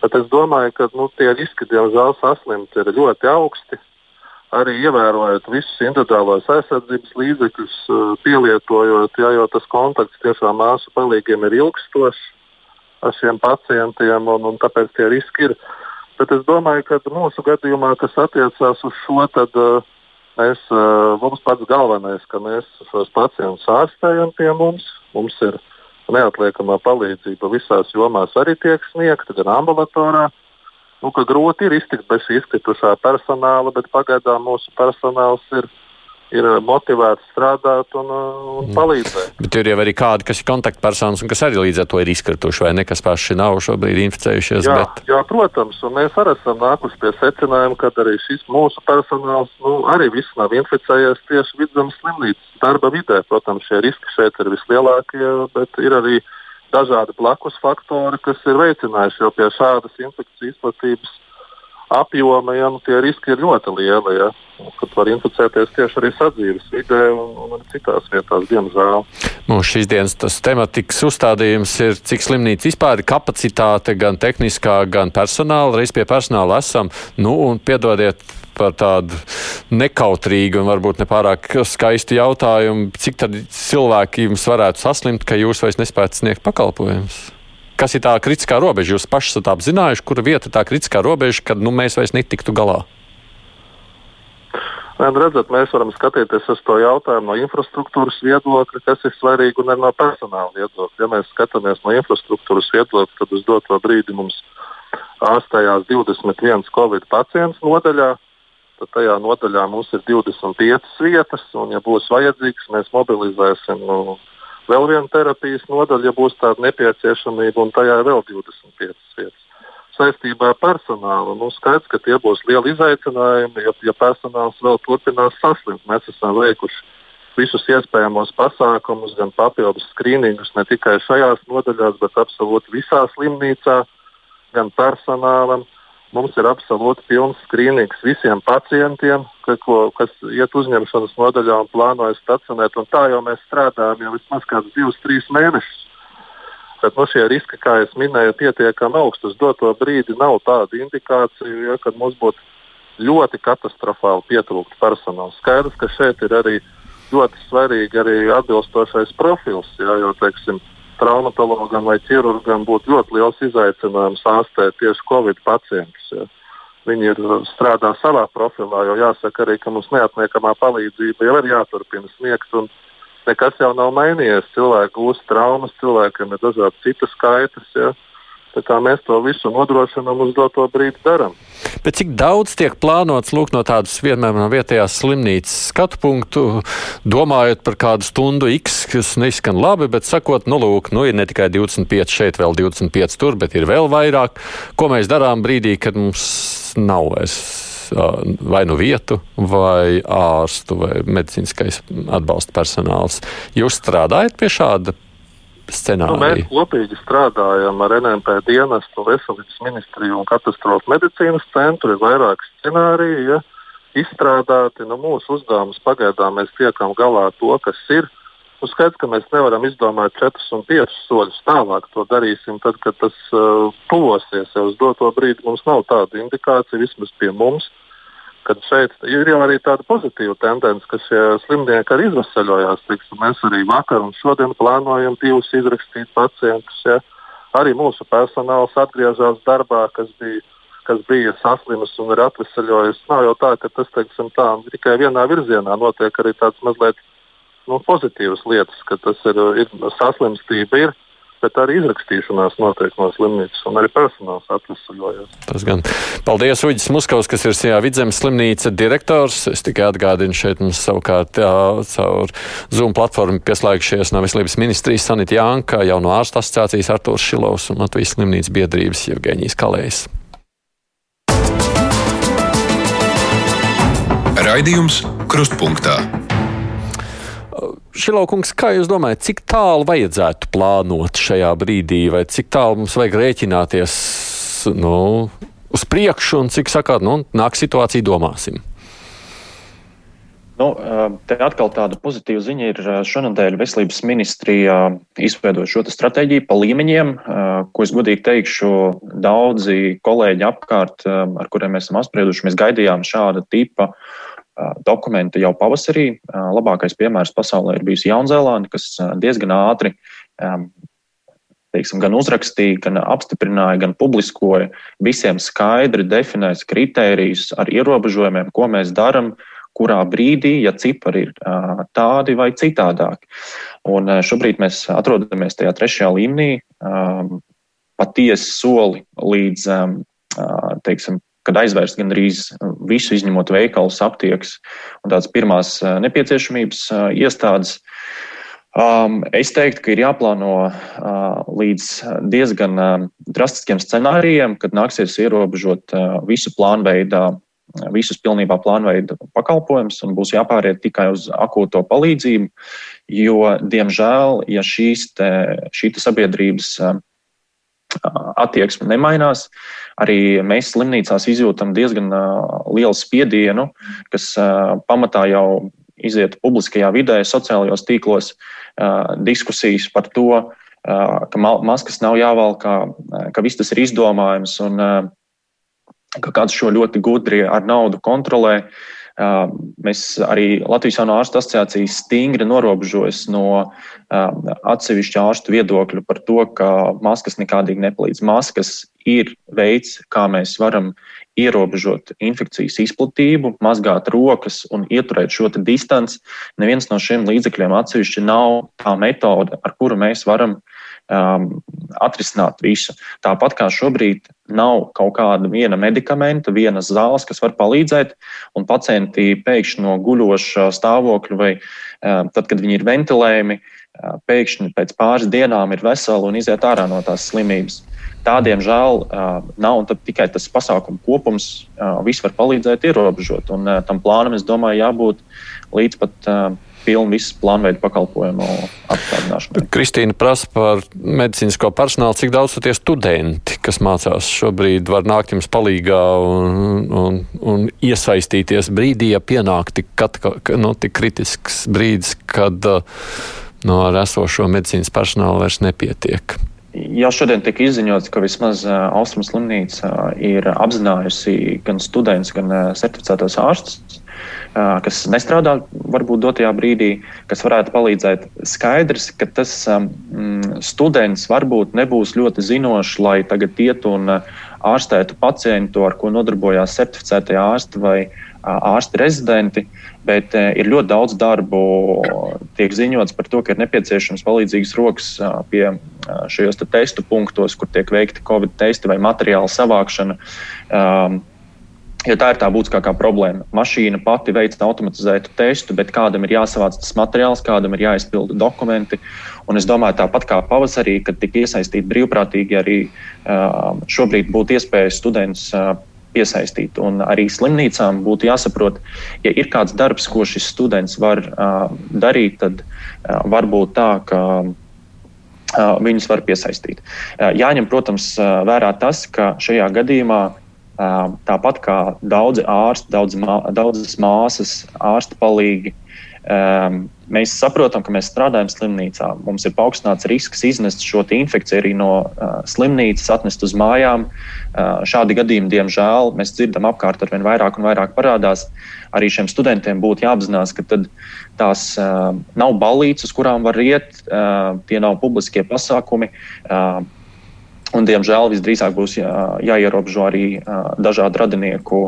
Speaker 7: Bet es domāju, ka nu, tie riski, diemžēl, saslimt ir ļoti augsti arī ievērojot visus individuālos aizsardzības līdzekļus, eh, pielietojot, ja jau tas kontakts tiešām māsu palīgiem ir ilgstošs ar šiem pacientiem, un, un tāpēc tie riski ir. Bet es domāju, ka mūsu gadījumā, kas attiecās uz šo, tad uh, mēs, uh, mums pats galvenais, ka mēs šos pacientus ārstējam pie mums. Mums ir neatliekamā palīdzība visās jomās arī tiek sniegta, gan ambulatorā, nu, ka grūti ir iztikt bez izkritušā personāla, bet pagaidām mūsu personāls ir, ir motivēts strādāt un, un mm. palīdzēt.
Speaker 2: Bet ir jau arī kādi, kas ir kontaktpersonas un kas arī līdz ar to ir izkrituši, vai ne, kas paši nav šobrīd inficējušies.
Speaker 7: Jā,
Speaker 2: bet...
Speaker 7: jā, protams, un mēs arī esam nākuši pie secinājuma, ka arī šis mūsu personāls nu, arī viss nav inficējies tieši vidzemes slimnīcas darba vidē. Protams, šie riski šeit ir vislielākie, bet ir arī dažādi blakus faktori, kas ir veicinājuši jau pie šādas infekcijas izplatības apjoma, ja, nu, tie riski ir ļoti lieli. Ja, kad var inficēties tieši arī sadzīves vidē un, un citās vietās, diemžēl.
Speaker 2: Mūsu šīs dienas tematikas uzstādījums ir, cik slimnīca vispār ir kapacitāte gan tehniskā, gan personāla. Reiz pie personāla esam, nu, un piedodiet par tādu nekautrīgu un varbūt nepārāk skaistu jautājumu, cik tad cilvēki jums varētu saslimt, ka jūs vairs nespējat sniegt pakalpojumus? Kas ir tā kritiskā robeža? Jūs paši esat apzinājuši, kura vieta ir tā kritiskā robeža, kad nu, mēs vairs netiktu galā?
Speaker 7: Nē, nu, redzat, mēs varam skatīties uz to jautājumu no infrastruktūras viedokļa, kas ir svarīgi, un arī no personāla viedokļa. Ja mēs skatāmies no infrastruktūras viedokļa, tad uz doto brīdi mums ārstējās 21 covid pacients nodaļā tad tajā nodaļā mums ir 25 vietas, un, ja būs vajadzīgs, mēs mobilizēsim nu, vēl vienu terapijas nodaļu, ja būs tāda nepieciešamība, un tajā ir vēl 25 vietas. Saistībā ar personālu nu, skaidrs, ka tie būs lieli izaicinājumi, ja, ja personāls vēl turpinās saslimt. Mēs esam veikuši visus iespējamos pasākumus, gan papildus skrīningus ne tikai šajās nodaļās, bet absolūti visā slimnīcā, gan personālam. Uh, Mums ir absolūti pilns skrīnings visiem pacientiem, ka, ko, kas iet uzņemšanas nodaļā un plānojas stacionēt. Un tā jau mēs strādājam jau vismaz kādus divus, trīs mēnešus. No nu, šie riski, kā jau minēju, ir pietiekami augsti. Uz doto brīdi nav tāda indikācija, ja, ka mums būtu ļoti katastrofāli pietrūkt personāla. Skaidrs, ka šeit ir arī ļoti svarīgi arī atbilstošais profils. Ja, jo, teiksim, traumatologam vai ķirurgam būtu ļoti liels izaicinājums ārstēt tieši covid pacientus. Ja. Viņi ir uh, strādā savā profilā, jo jāsaka arī, ka mums neatniekamā palīdzība jau ir jāturpina sniegt. Nekas jau nav mainījies. Cilvēki gūst traumas, cilvēkiem ir dažādi citas skaitas. Ja. Kā mēs to visu nodrošinām uz doto brīdi darām.
Speaker 2: Bet cik daudz tiek plānots lūk, no tādas vienmēr no vietējās slimnīcas skatu punktu, domājot par kādu stundu X, kas neizskan labi, bet sakot, nu lūk, nu ir ne tikai 25 šeit, vēl 25 tur, bet ir vēl vairāk. Ko mēs darām brīdī, kad mums nav vairs vai nu vietu, vai ārstu, vai medicīniskais atbalsta personāls. Jūs strādājat pie šāda scenāriju?
Speaker 7: Nu, mēs kopīgi strādājam ar NMP dienestu, Veselības ministriju un katastrofu medicīnas centru. Ir vairāki scenāriji ja, izstrādāti. Nu, mūsu uzdevums pagaidām mēs tiekam galā ar to, kas ir. Nu, skaidrs, ka mēs nevaram izdomāt četrus un piecus soļus tālāk. To darīsim tad, kad tas uh, tuvosies. Jau uz doto brīdi mums nav tāda indikācija vismaz pie mums. Uh, kad šeit ir jau arī tāda pozitīva tendence, ka šie slimnieki arī izvesaļojās. Tiksim, mēs arī vakar un šodien plānojam divus izrakstīt pacientus. Ja. Arī mūsu personāls atgriežas darbā, kas bija, kas bija saslimis un ir atvesaļojis. Nav jau tā, ka tas teiksim, tā, tikai vienā virzienā notiek arī tāds mazliet nu, pozitīvas lietas, ka tas ir, ir saslimstība. Ir, bet arī izrakstīšanās notiek no slimnīcas, un arī personāls atvesaļojas.
Speaker 2: Tas gan. Paldies, Uģis Muskaus, kas ir Sijā Vidzemes slimnīca direktors. Es tikai atgādinu šeit mums savukārt jā, caur Zoom platformu pieslēgšies no Veselības ministrijas Sanita Jānka, jauno ārstu asociācijas Artūrs Šilovs un Latvijas slimnīcas biedrības Jevgeņijas Kalējs.
Speaker 1: Raidījums Krustpunktā.
Speaker 2: Šilaukungs, kā jūs domājat, cik tālu vajadzētu plānot šajā brīdī, vai cik tālu mums vajag rēķināties nu, uz priekšu, un cik sakāt, nu, nāk situācija, domāsim?
Speaker 5: Nu, te atkal tāda pozitīva ziņa ir šonadēļ veselības ministrijā izveidot šo stratēģiju pa līmeņiem, ko es godīgi teikšu, daudzi kolēģi apkārt, ar kuriem mēs esam apsprieduši, mēs gaidījām šāda tipa uh, dokumentu jau pavasarī. Labākais piemērs pasaulē ir bijusi Jaunzēlanda, kas diezgan ātri teiksim, gan uzrakstīja, gan apstiprināja, gan publiskoja visiem skaidri definēts kritērijus ar ierobežojumiem, ko mēs darām, kurā brīdī, ja cipari ir tādi vai citādāki. Un šobrīd mēs atrodamies tajā trešajā līmenī, patiesi soli līdz teiksim, kad aizvērst gandrīz visu, izņemot veikalus, aptiekas un tādas pirmās nepieciešamības iestādes. Um, es teiktu, ka ir jāplāno uh, līdz diezgan uh, drastiskiem scenārijiem, kad nāksies ierobežot uh, visu plānveidā, visus pilnībā plānveida pakalpojumus un būs jāpāriet tikai uz akūto palīdzību, jo, diemžēl, ja šīs te, šī te sabiedrības uh, attieksme nemainās. Arī mēs slimnīcās izjūtam diezgan lielu spiedienu, kas pamatā jau iziet publiskajā vidē, sociālajos tīklos, diskusijas par to, ka maskas nav jāvalk, ka viss tas ir izdomājums un ka kāds šo ļoti gudri ar naudu kontrolē. Mēs arī Latvijas Jauno ārstu asociācijas stingri norobežojas no atsevišķu ārstu viedokļu par to, ka maskas nekādīgi nepalīdz. Maskas ir veids, kā mēs varam ierobežot infekcijas izplatību, mazgāt rokas un ieturēt šo distanci. Neviens no šiem līdzekļiem atsevišķi nav tā metode, ar kuru mēs varam um, atrisināt visu. Tāpat kā šobrīd nav kaut kāda viena medikamenta, vienas zāles, kas var palīdzēt, un pacienti pēkšņi no guļoša stāvokļa vai um, tad, kad viņi ir ventilējami, uh, pēkšņi pēc pāris dienām ir veseli un iziet ārā no tās slimības. Tādiem žēl uh, nav, un tikai tas pasākumu kopums viss var palīdzēt ierobežot. Un tam plānam, es domāju, jābūt līdz pat pilnu visu plānveidu pakalpojumu apstādināšanu.
Speaker 2: Kristīna prasa par medicīnisko personālu, cik daudz tie studenti, kas mācās šobrīd, var nākt jums palīgā un, un, un iesaistīties brīdī, ja pienāk tik, kat, nu, tik kritisks brīdis, kad no, nu, ar esošo medicīnas personālu vairs nepietiek.
Speaker 5: Jā, šodien tika izziņots, ka vismaz Austrum slimnīca ir apzinājusi gan studentus, gan certificētos ārstus, kas nestrādā varbūt dotajā brīdī, kas varētu palīdzēt. Skaidrs, ka tas mm, students varbūt nebūs ļoti zinošs, lai tagad iet un ārstētu pacientu, ar ko nodarbojās certificētie ārsti vai ārsti rezidenti, bet ir ļoti daudz darbu. Tiek ziņots par to, ka ir nepieciešams palīdzīgas rokas pie šajos te testu punktos, kur tiek veikti covid testi vai materiāla savākšana. Jo tā ir tā būtiskākā problēma. Mašīna pati veic automatizētu testu, bet kādam ir jāsavāc tas materiāls, kādam ir jāizpilda dokumenti. Un es domāju, tāpat kā pavasarī, kad tika iesaistīti brīvprātīgi, arī šobrīd būtu iespēja students piesaistīt. Un arī slimnīcām būtu jāsaprot, ja ir kāds darbs, ko šis students var darīt, tad varbūt tā, ka viņus var piesaistīt. Jāņem, protams, vērā tas, ka šajā gadījumā Tāpat kā daudzi ārsti, daudz, daudzas māsas, ārsta palīgi, mēs saprotam, ka mēs strādājam slimnīcā. Mums ir paaugstināts risks iznest šo infekciju arī no slimnīcas, atnest uz mājām. Šādi gadījumi, diemžēl, mēs dzirdam apkārt ar vien vairāk un vairāk parādās. Arī šiem studentiem būtu jāapzinās, ka tās nav balīdzes, uz kurām var iet, tie nav publiskie pasākumi Un, diemžēl visdrīzāk būs jā, jāierobežo arī dažādu radinieku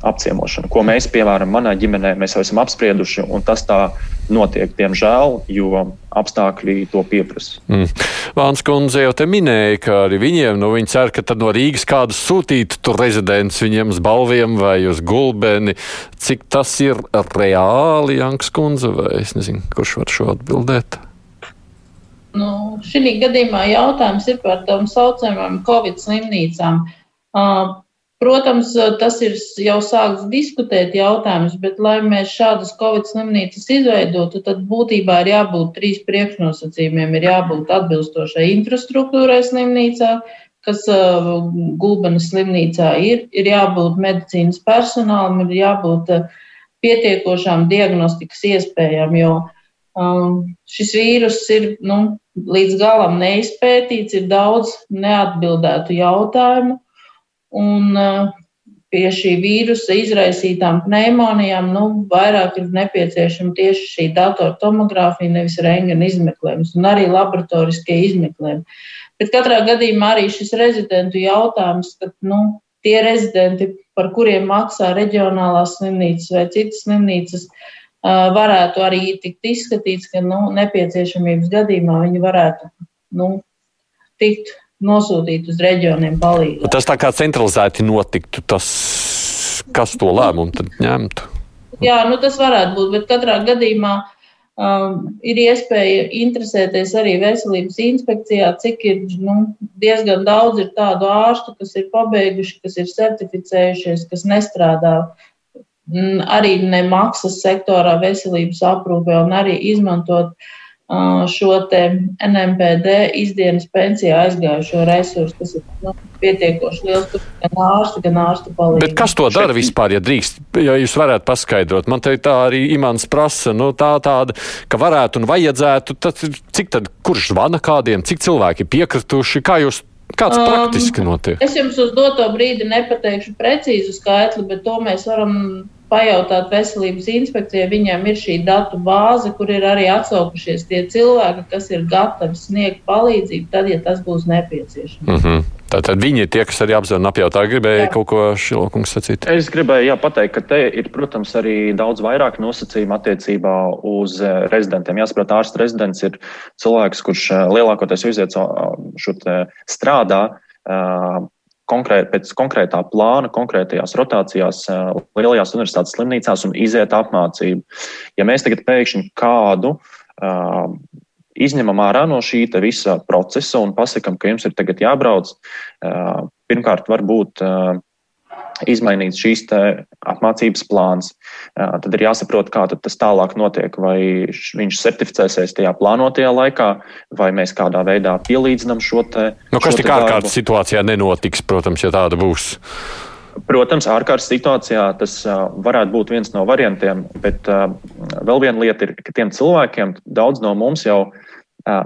Speaker 5: apciemošana, ko mēs, piemēram, manā ģimenē, mēs jau esam apsprieduši, un tas tā notiek, diemžēl, jo apstākļi to pieprasa. Mm.
Speaker 2: Vāns kundze jau te minēja, ka arī viņiem, nu, viņi cer, ka tad no Rīgas kādu sūtītu tur rezidents viņiem uz balviem vai uz gulbeni. Cik tas ir reāli, Janks kundze, vai es nezinu, kurš var šo atbildēt?
Speaker 3: Nu, šī gadījumā jautājums ir par tām saucamām Covid slimnīcām. Protams, tas ir jau sākts diskutēt jautājums, bet, lai mēs šādas Covid slimnīcas izveidotu, tad būtībā ir jābūt trīs priekšnosacījumiem. Ir jābūt atbilstošai infrastruktūrai slimnīcā, kas Gulbenes slimnīcā ir, ir jābūt medicīnas personālam, ir jābūt pietiekošām diagnostikas iespējām, jo uh, šis vīrus ir nu, līdz galam neizpētīts, ir daudz neatbildētu jautājumu. Un uh, pie šī vīrusa izraisītām pneimonijām nu, vairāk ir nepieciešama tieši šī datortomogrāfija, nevis rengena izmeklējums un arī laboratoriskie izmeklējumi. Bet katrā gadījumā arī šis rezidentu jautājums, ka nu, tie rezidenti, par kuriem maksā reģionālās slimnīcas vai citas slimnīcas, uh, varētu arī tikt izskatīts, ka nu, nepieciešamības gadījumā viņi varētu nu, tikt nosūtīti uz reģioniem palīdzēt.
Speaker 2: Tas tā kā centralizēti notiktu, tas, kas to lēmumu tad ņemtu?
Speaker 3: Jā, nu tas varētu būt, bet katrā gadījumā um, ir iespēja interesēties arī veselības inspekcijā, cik ir nu, diezgan daudz ir tādu ārstu, kas ir pabeiguši, kas ir certificējušies, kas nestrādā uh, arī nemaksas sektorā veselības aprūpē un arī izmantot šo NMPD izdienas pensijā aizgājušo resursu, kas ir nu, pietiekoši liels, gan ārsti, gan ārstu palīdzību.
Speaker 2: Bet kas to dara vispār, ja drīkst, ja jūs varētu paskaidrot? Man te tā arī imants prasa, nu tā tāda, ka varētu un vajadzētu, tad cik tad, kurš zvana kādiem, cik cilvēki ir piekrituši, kā jūs Kāds um, praktiski notiek?
Speaker 3: Es jums uz doto brīdi nepateikšu precīzu skaitli, bet to mēs varam pajautāt veselības inspekcijai. Viņiem ir šī datu bāze, kur ir arī atsaukušies tie cilvēki, kas ir gatavi sniegt palīdzību, tad, ja tas būs nepieciešams.
Speaker 2: Mm -hmm. Tātad viņi ir tie, kas arī apzināti apjautā. Gribēja jā. kaut ko šilokungs sacīt?
Speaker 5: Es gribēju jā, pateikt, ka te ir, protams, arī daudz vairāk nosacījumu attiecībā uz eh, rezidentiem. Jāsaprot, ārsts rezidents ir cilvēks, kurš eh, lielākoties iziet šo strādā konkrēt, pēc konkrētā plāna, konkrētajās rotācijās, lielajās universitātes slimnīcās un iziet apmācību. Ja mēs tagad pēkšņi kādu uh, izņemam ārā no šī visa procesa un pasakam, ka jums ir tagad jābrauc, uh, pirmkārt, varbūt uh, izmainīts šīs apmācības plāns. Tad ir jāsaprot, kā tas tālāk notiek. Vai viņš certificēsies tajā plānotajā laikā, vai mēs kādā veidā pielīdzinām šo te.
Speaker 2: Nu, kas tik ārkārtas situācijā nenotiks, protams, ja tāda būs?
Speaker 5: Protams, ārkārtas situācijā tas varētu būt viens no variantiem, bet vēl viena lieta ir, ka tiem cilvēkiem daudz no mums jau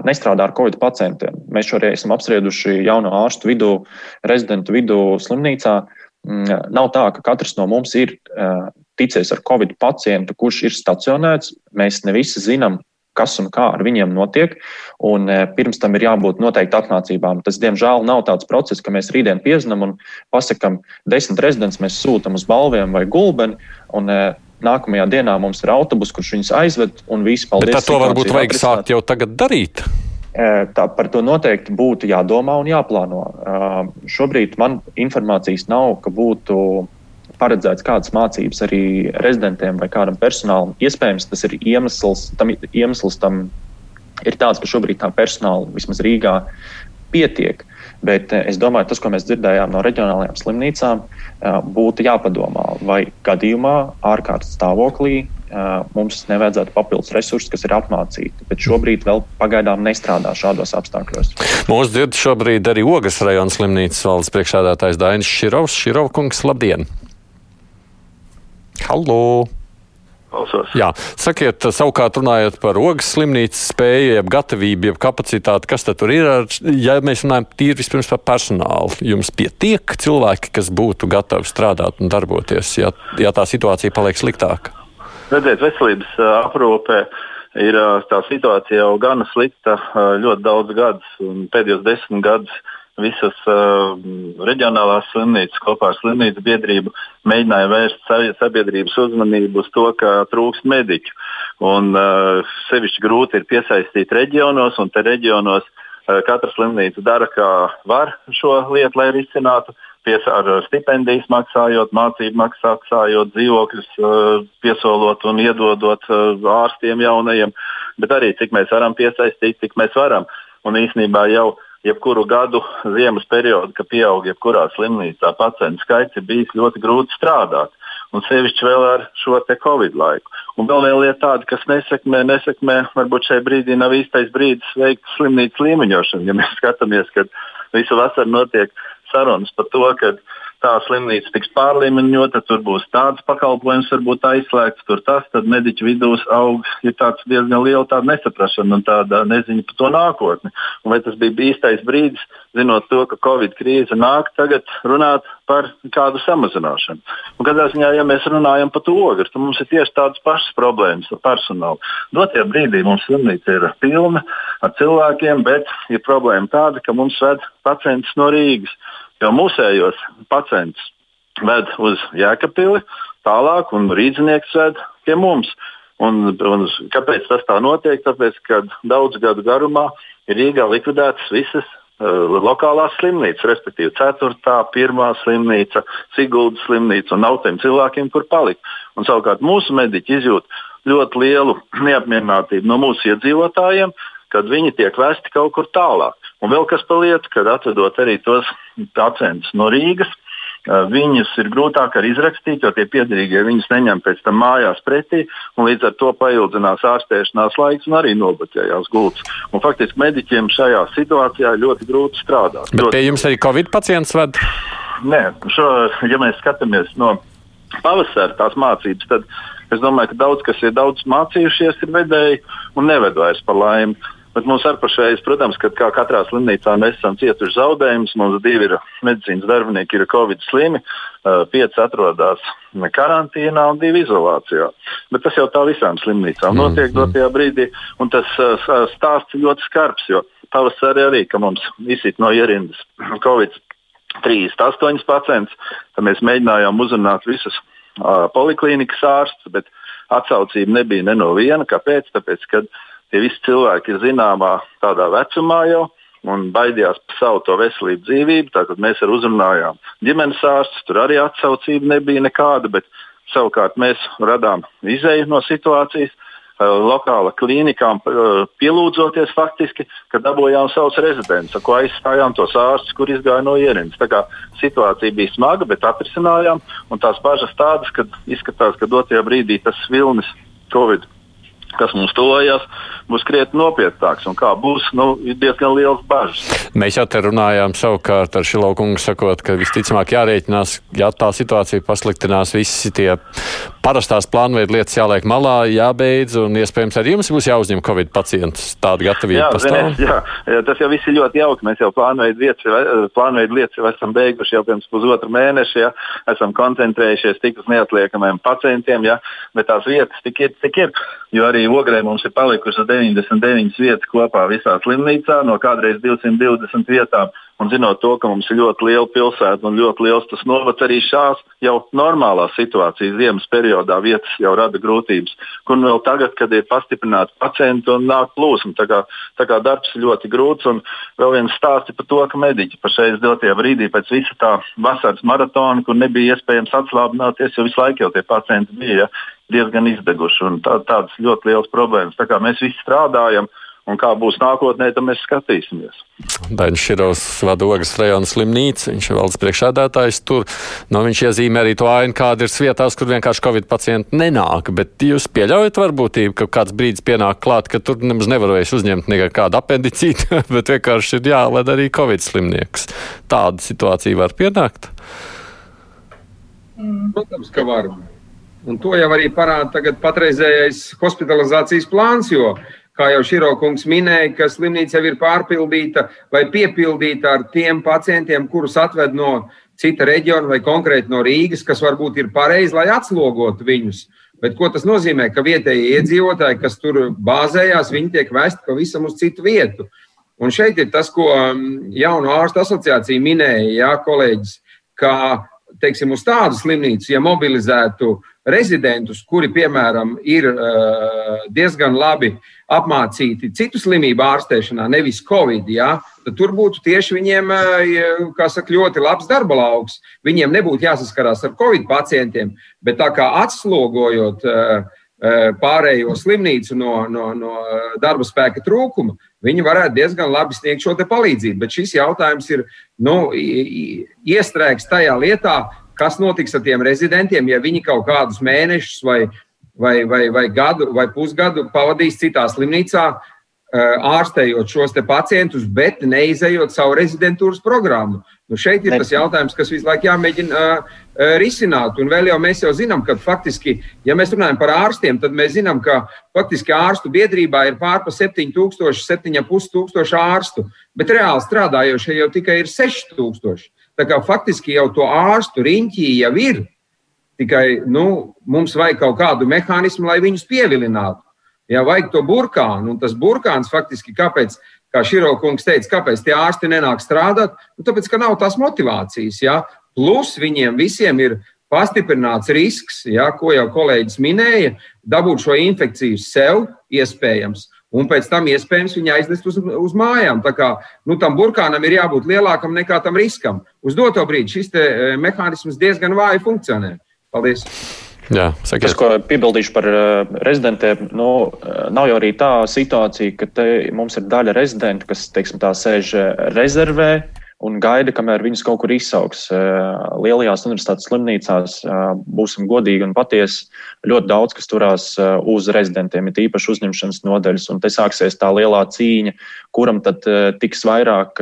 Speaker 5: nestrādā ar covid pacientiem. Mēs šoreiz esam apsprieduši jauno ārstu vidū, rezidentu vidū slimnīcā. Mm, nav tā, ka katrs no mums ir ticies ar covid pacientu, kurš ir stacionēts. Mēs ne visi zinām, kas un kā ar viņiem notiek. Un pirms tam ir jābūt noteikti apmācībām. Tas, diemžēl, nav tāds process, ka mēs rītdien piezinām un pasakām, desmit rezidents mēs sūtām uz balviem vai gulbeni. Un, Nākamajā dienā mums ir autobus, kurš viņus aizved, un viss paldies.
Speaker 2: Bet to varbūt vajag sākt jau tagad darīt.
Speaker 5: Tā, par to noteikti būtu jādomā un jāplāno. Šobrīd man informācijas nav, ka būtu paredzēts kādas mācības arī rezidentiem vai kādam personālam. Iespējams, tas ir iemesls tam, iemesls tam ir tāds, ka šobrīd tā personāla vismaz Rīgā pietiek. Bet es domāju, tas, ko mēs dzirdējām no reģionālajām slimnīcām, būtu jāpadomā, vai gadījumā ārkārtas stāvoklī mums nevajadzētu papildus resursus, kas ir apmācīti. Bet šobrīd vēl pagaidām nestrādā šādos apstākļos.
Speaker 2: Mūsu dzird šobrīd arī Ogas rajona slimnīcas valdes priekšādātājs Dainis Širovs. Širovkungs, labdien! Halo!
Speaker 8: Klausos.
Speaker 2: Jā, sakiet, savukārt runājot par ogas slimnīcas spēju, jeb gatavību, jeb kapacitāti, kas tur ir, ja mēs runājam tīri vispirms par personālu, jums pietiek cilvēki, kas būtu gatavi strādāt un darboties, ja, ja tā situācija paliek sliktāka?
Speaker 8: Redziet, veselības aprūpē ir tā situācija jau gana slikta ļoti daudz gadus, pēdējos desmit gadus visas uh, reģionālās slimnīcas kopā ar slimnīcu biedrību mēģināja vērst sabiedrības uzmanību uz to, ka trūkst mediķu. Un, uh, sevišķi grūti ir piesaistīt reģionos, un te reģionos uh, katra slimnīca dara, kā var šo lietu, lai risinātu pies ar stipendijas maksājot, mācību maksājot, dzīvokļus piesolot un iedodot ārstiem jaunajiem, bet arī cik mēs varam piesaistīt, cik mēs varam. Un īsnībā jau jebkuru gadu ziemas periodu, kad pieaug jebkurā slimnīcā pacientu skaits, ir bijis ļoti grūti strādāt. Un sevišķi vēl ar šo Covid laiku. Un vēl viena lieta tāda, kas nesekmē, nesekmē, varbūt šai brīdī nav īstais brīdis veikt slimnīcas līmeņošanu. Ja mēs skatāmies, kad visu vasaru notiek sarunas par to, ka tā slimnīca tiks pārlīmeņota, tur būs tāds pakalpojums, varbūt aizslēgts, tur tas, tad mediķu vidū aug diezgan liela nesaprašana un tāda neziņa par to nākotni. Un vai tas bija īstais brīdis, zinot to, ka Covid krīze nāk, tagad runāt par kādu samazināšanu. Un katrā ziņā, ja mēs runājam par to ogru, tad mums ir tieši tādas pašas problēmas ar personālu. Dotajā brīdī mums slimnīca ir pilna ar cilvēkiem, bet ir problēma tāda, ka mums ved pacients no Rīgas. Jo mūsējos pacients ved uz Jēkabili tālāk, un rīznieks ved pie mums. Un, un kāpēc tas tā notiek? Tāpēc, ka daudzu gadu garumā Rīgā likvidētas visas uh, lokālās slimnīcas, respektīvi 4. un 1. slimnīca, Siguldas slimnīca un nav tiem cilvēkiem, kur palikt. Un, savukārt mūsu mediķi izjūt ļoti lielu neapmierinātību no mūsu iedzīvotājiem, kad viņi tiek vesti kaut kur tālāk. Un vēl kas par lietu, kad atvedot arī tos pacientus no Rīgas, Viņus ir grūtāk arī izrakstīt, jo tie piedarīgie viņus neņem pēc tam mājās pretī, un līdz ar to paildzinās ārstēšanās laiks un arī nobaķējās gultas. Un faktiski mediķiem šajā situācijā ļoti grūti strādāt.
Speaker 2: Bet pie jums arī Covid pacients ved?
Speaker 8: Nē, šo, ja mēs skatāmies no pavasara tās mācības, tad es domāju, ka daudz kas ir daudz mācījušies, ir vedēji un neved vairs par laimi. Bet mums ar pašreiz, protams, ka kā katrā slimnīcā mēs esam cietuši zaudējumus. Mums divi ir medicīnas darbinieki, ir Covid slimi, pieci atrodas karantīnā un divi izolācijā. Bet tas jau tā visām slimnīcām mm, notiek mm. dotajā brīdī, un tas stāsts ļoti skarbs, jo pavasarī arī, ka mums izsit no ierindas Covid 38 pacients, tad mēs mēģinājām uzrunāt visus uh, poliklīnikas ārstus, bet atsaucība nebija ne no viena. Kāpēc? Tāpēc, kad tie visi cilvēki ir zināmā tādā vecumā jau un baidījās par savu to veselību, dzīvību. Tātad mēs arī uzrunājām ģimenes ārstus, tur arī atsaucība nebija nekāda, bet savukārt mēs radām izēju no situācijas. Lokāla klīnikām pielūdzoties faktiski, ka dabūjām savus rezidentus, ko aizstājām tos ārstus, kur izgāja no ierīnas. Tā kā situācija bija smaga, bet atrisinājām. Un tās bažas tādas, ka izskatās, ka dotajā brīdī tas vilnis Covid kas mums tuvojas, būs krietni nopietnāks. Un kā būs, nu, ir diezgan liels bažas.
Speaker 2: Mēs jau te runājām savukārt ar Šilaukungu sakot, ka visticamāk jārēķinās, ja tā situācija pasliktinās, visi tie parastās plānveidu lietas jāliek malā, jābeidz, un iespējams arī jums būs jāuzņem Covid pacients. Tāda gatavība
Speaker 8: jā,
Speaker 2: pastāv.
Speaker 8: Zinies, jā, jā, tas jau viss ir ļoti jauki. Mēs jau plānveidu lietas, plānveidu lietas jau esam beiguši jau pirms pusotra mēneša. Jā. Esam koncentrējušies tik uz neatliekamiem pacientiem, jā. bet tās vietas tik ir, tik ir. Jo arī Ogrē mums ir palikušas 99 vietas kopā visā slimnīcā no kādreiz 220 vietām. Un zinot to, ka mums ir ļoti liela pilsēta un ļoti liels tas novads, arī šās jau normālā situācija ziemas periodā vietas jau rada grūtības. Kur vēl tagad, kad ir pastiprināti pacienti un nāk plūsma, tā kā, tā kā darbs ir ļoti grūts. Un vēl viens stāsts par to, ka mediķi pašreiz dotajā brīdī pēc visa tā vasaras maratona, kur nebija iespējams atslābināties, jo visu laiku jau tie pacienti bija ja, diezgan izdeguši. Tā, tādas ļoti liels problēmas. Tā kā mēs visi strādājam. Un kā būs nākotnē, tad mēs skatīsimies.
Speaker 2: Daņš Širovs vada Ogas rajona slimnīcu, viņš ir valdes priekšādātājs tur. No viņš iezīmē arī to ainu, kāda ir vietās, kur vienkārši Covid pacienti nenāk. Bet jūs pieļaujat varbūtību, ka kāds brīdis pienāk klāt, ka tur nemaz nevarēs uzņemt nekādu apendicītu, bet vienkārši ir jāled arī Covid slimnieks. Tāda situācija var pienākt?
Speaker 4: Protams, ka var. Un to jau arī parāda patreizējais hospitalizācijas plāns, jo kā jau Širokungs minēja, ka slimnīca jau ir pārpildīta vai piepildīta ar tiem pacientiem, kurus atved no cita reģiona vai konkrēti no Rīgas, kas varbūt ir pareizi, lai atslogotu viņus. Bet ko tas nozīmē? Ka vietējie iedzīvotāji, kas tur bāzējās, viņi tiek vesti pavisam uz citu vietu. Un šeit ir tas, ko um, Jaunu ārstu asociācija minēja, jā, kolēģis, ka teiksim, uz tādu slimnīcu, ja mobilizētu rezidentus, kuri, piemēram, ir uh, diezgan labi apmācīti citu slimību ārstēšanā, nevis Covid, ja, tad tur būtu tieši viņiem, eh, saka, ļoti labs darba lauks. Viņiem nebūtu jāsaskarās ar Covid pacientiem, bet tā kā atslogojot eh, eh, pārējo slimnīcu no, no, no darba spēka trūkuma, viņi varētu diezgan labi sniegt šo palīdzību. Bet šis jautājums ir nu, iestrēgts tajā lietā, kas notiks ar tiem rezidentiem, ja viņi kaut kādus mēnešus vai vai, vai, vai gadu vai pusgadu pavadījis citā slimnīcā, ārstējot šos pacientus, bet neizejot savu rezidentūras programmu. Nu, šeit ir tas jautājums, kas visu laiku jāmēģina uh, risināt. Un vēl jau mēs jau zinām, ka faktiski, ja mēs runājam par ārstiem, tad mēs zinām, ka faktiski ārstu biedrībā ir pārpa 7000, 7500 ārstu, bet reāli strādājošie jau tikai ir 6000. Tā kā faktiski jau to ārstu riņķī jau ir. Tikai nu, mums vajag kaut kādu mehānismu, lai viņus pievilinātu. Ja vajag to burkānu, un tas burkāns faktiski, kāpēc, kā Širokungs teica, kāpēc tie ārsti nenāk strādāt, nu, tāpēc, ka nav tās motivācijas. Ja? Plus viņiem visiem ir pastiprināts risks, ja, ko jau kolēģis minēja, dabūt šo infekciju sev, iespējams, un pēc tam iespējams viņu aiznest uz, uz mājām. Tā kā nu, tam burkānam ir jābūt lielākam nekā tam riskam. Uz doto brīdi šis te, e, mehānisms diezgan vāji funkcionē. Paldies!
Speaker 2: Jā, sakiet.
Speaker 5: Tas, ko piebildīšu par uh, rezidentiem, nu, uh, nav jau arī tā situācija, ka te mums ir daļa rezidentu, kas, teiksim, tā sēž uh, rezervē un gaida, kamēr viņas kaut kur izsauks. Lielajās universitātes slimnīcās, būsim godīgi un patiesi, ļoti daudz kas turās uz rezidentiem, ir īpaši uzņemšanas nodaļas, un te sāksies tā lielā cīņa, kuram tad tiks vairāk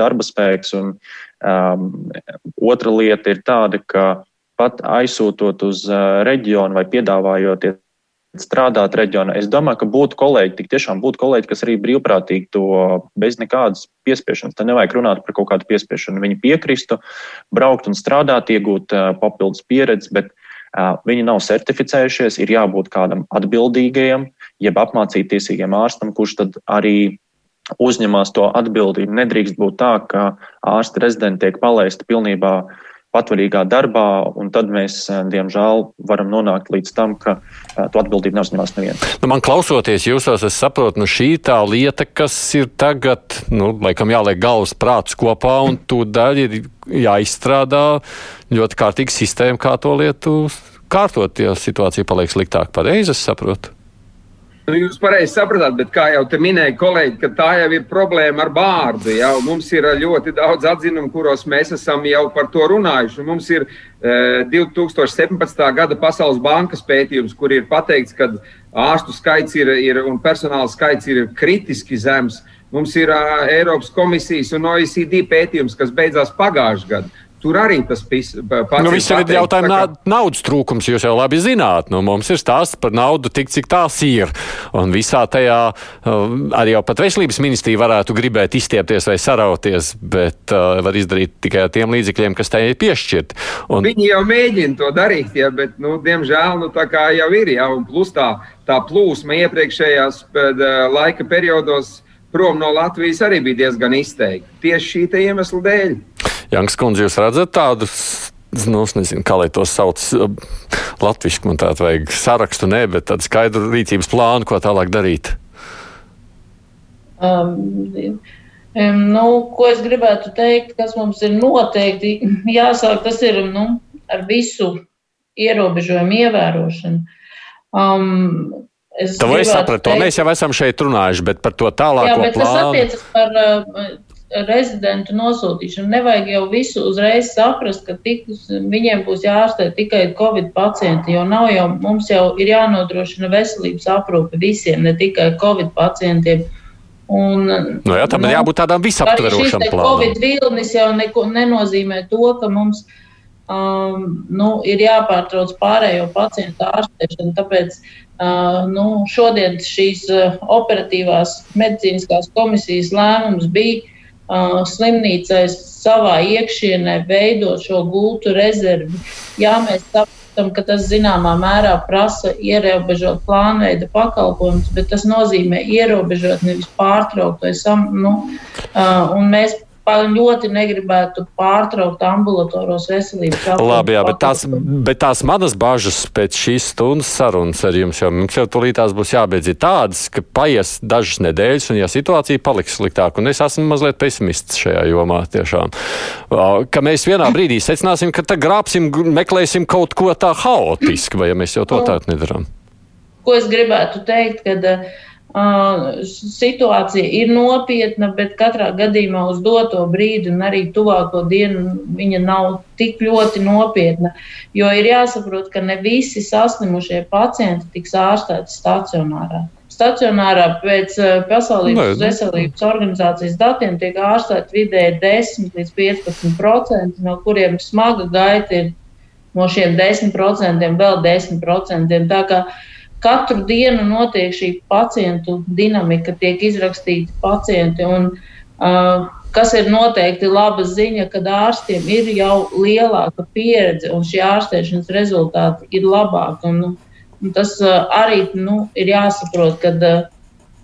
Speaker 5: darba spēks. Un, um, otra lieta ir tāda, ka pat aizsūtot uz reģionu vai piedāvājot strādāt reģionā. Es domāju, ka būtu kolēģi, tik tiešām būtu kolēģi, kas arī brīvprātīgi to bez nekādas piespiešanas. Te nevajag runāt par kaut kādu piespiešanu. Viņi piekristu, braukt un strādāt, iegūt uh, papildus pieredzi, bet uh, viņi nav certificējušies. Ir jābūt kādam atbildīgajam, jeb apmācīt tiesīgiem ārstam, kurš tad arī uzņemās to atbildību. Nedrīkst būt tā, ka ārsta rezidenti tiek palaisti pilnībā uh, patvaļīgā darbā, un tad mēs, eh, diemžēl, varam nonākt līdz tam, ka eh, to atbildību neuzņemās neviens.
Speaker 2: Nu, man klausoties jūsos, es saprotu, nu šī tā lieta, kas ir tagad, nu, laikam jāliek galvas prātus kopā, un tūdaļ ir jāizstrādā ļoti kārtīga sistēma, kā to lietu kārtot, ja situācija paliek sliktāk. Pareizi es saprotu.
Speaker 4: Nu, jūs pareizi sapratāt, bet kā jau te minēja kolēģi, tā jau ir problēma ar bārdu. Jau. Mums ir ļoti daudz atzinumu, kuros mēs esam jau par to runājuši. Mums ir e, 2017. gada Pasaules bankas pētījums, kur ir pateikts, ka ārstu skaits ir, ir, un personāla skaits ir kritiski zems. Mums ir uh, Eiropas komisijas un OECD pētījums, kas beidzās pagājušajā gadā. Tur arī tas pats
Speaker 2: nu, ir jautājums, kā... naudas trūkums. Jūs jau labi zināt, nu, mums ir stāsts par naudu tik, cik tās ir. Un visā tajā um, arī jau pat veselības ministrija varētu gribēt izstiepties vai sarauties, bet uh, var izdarīt tikai ar tiem līdzekļiem, kas tai ir piešķirti.
Speaker 4: Un... Viņi jau mēģina to darīt, ja, bet, nu, diemžēl, nu, tā kā jau ir, ja, un plus tā, tā plūsma iepriekšējās pēd, laika periodos prom no Latvijas arī bija diezgan izteikta. Tieši šī iemesla dēļ.
Speaker 2: Janks kundze, jūs redzat tādus, nu, nezinu, kā lai to sauc, latviski man tādu vajag sarakstu, nē, bet tādu skaidru rīcības plānu, ko tālāk darīt?
Speaker 3: Um, um, nu, ko es gribētu teikt, kas mums ir noteikti jāsāk, tas ir nu, ar visu ierobežojumu ievērošanu. Um,
Speaker 2: Es to es sapratu. Teikt, mēs jau esam šeit runājuši, bet par to tālāko jā, bet plānu. Tas
Speaker 3: attiecas par uh, rezidentu nosūtīšanu. Nevajag jau visu uzreiz saprast, ka tikus, viņiem būs jārastē tikai Covid pacienti, jo nav jau, mums jau ir jānodrošina veselības aprūpe visiem, ne tikai Covid pacientiem. Un,
Speaker 2: no jā, tam nu, ir jābūt tādām visaptverošām plānām.
Speaker 3: Covid vilnis jau neko, nenozīmē to, ka mums um, nu, ir jāpārtrauc pārējo pacientu ārstēšanu. Tāpēc uh, nu, šodien šīs uh, operatīvās medicīniskās komisijas lēmums bija uh, slimnīcai savā iekšienē veidot šo gultu rezervi. Jā, mēs saprotam, ka tas zināmā mērā prasa ierobežot plānveida pakalpojumus, bet tas nozīmē ierobežot, nevis pārtraukt. Sam, nu, uh, un mēs ļoti negribētu pārtraukt ambulatoros veselības aprūpi.
Speaker 2: Labi, jā, bet tās, bet tās manas bažas pēc šīs stundas sarunas ar jums, jo mums jau tulītās būs jābeidz ir tādas, ka paies dažas nedēļas, un ja situācija paliks sliktāk, un es esmu mazliet pesimists šajā jomā tiešām, ka mēs vienā brīdī secināsim, ka tad grābsim, meklēsim kaut ko tā haotisku, vai ja mēs jau to nu, tā nedarām.
Speaker 3: Ko es gribētu teikt, kad uh, situācija ir nopietna, bet katrā gadījumā uz doto brīdi un arī tuvāko dienu viņa nav tik ļoti nopietna. Jo ir jāsaprot, ka ne visi saslimušie pacienti tiks ārstēti stacionārā. Stacionārā pēc Pasaules veselības organizācijas datiem tiek ārstēti vidēji 10 līdz 15%, no kuriem smaga gaita ir no šiem 10% vēl 10%. Tā kā uh, Katru dienu notiek šī pacientu dinamika, tiek izrakstīti pacienti. Un, uh, kas ir noteikti laba ziņa, kad ārstiem ir jau lielāka pieredze un šie ārstēšanas rezultāti ir labāki. Un, un tas uh, arī nu, ir jāsaprot, ka. Uh,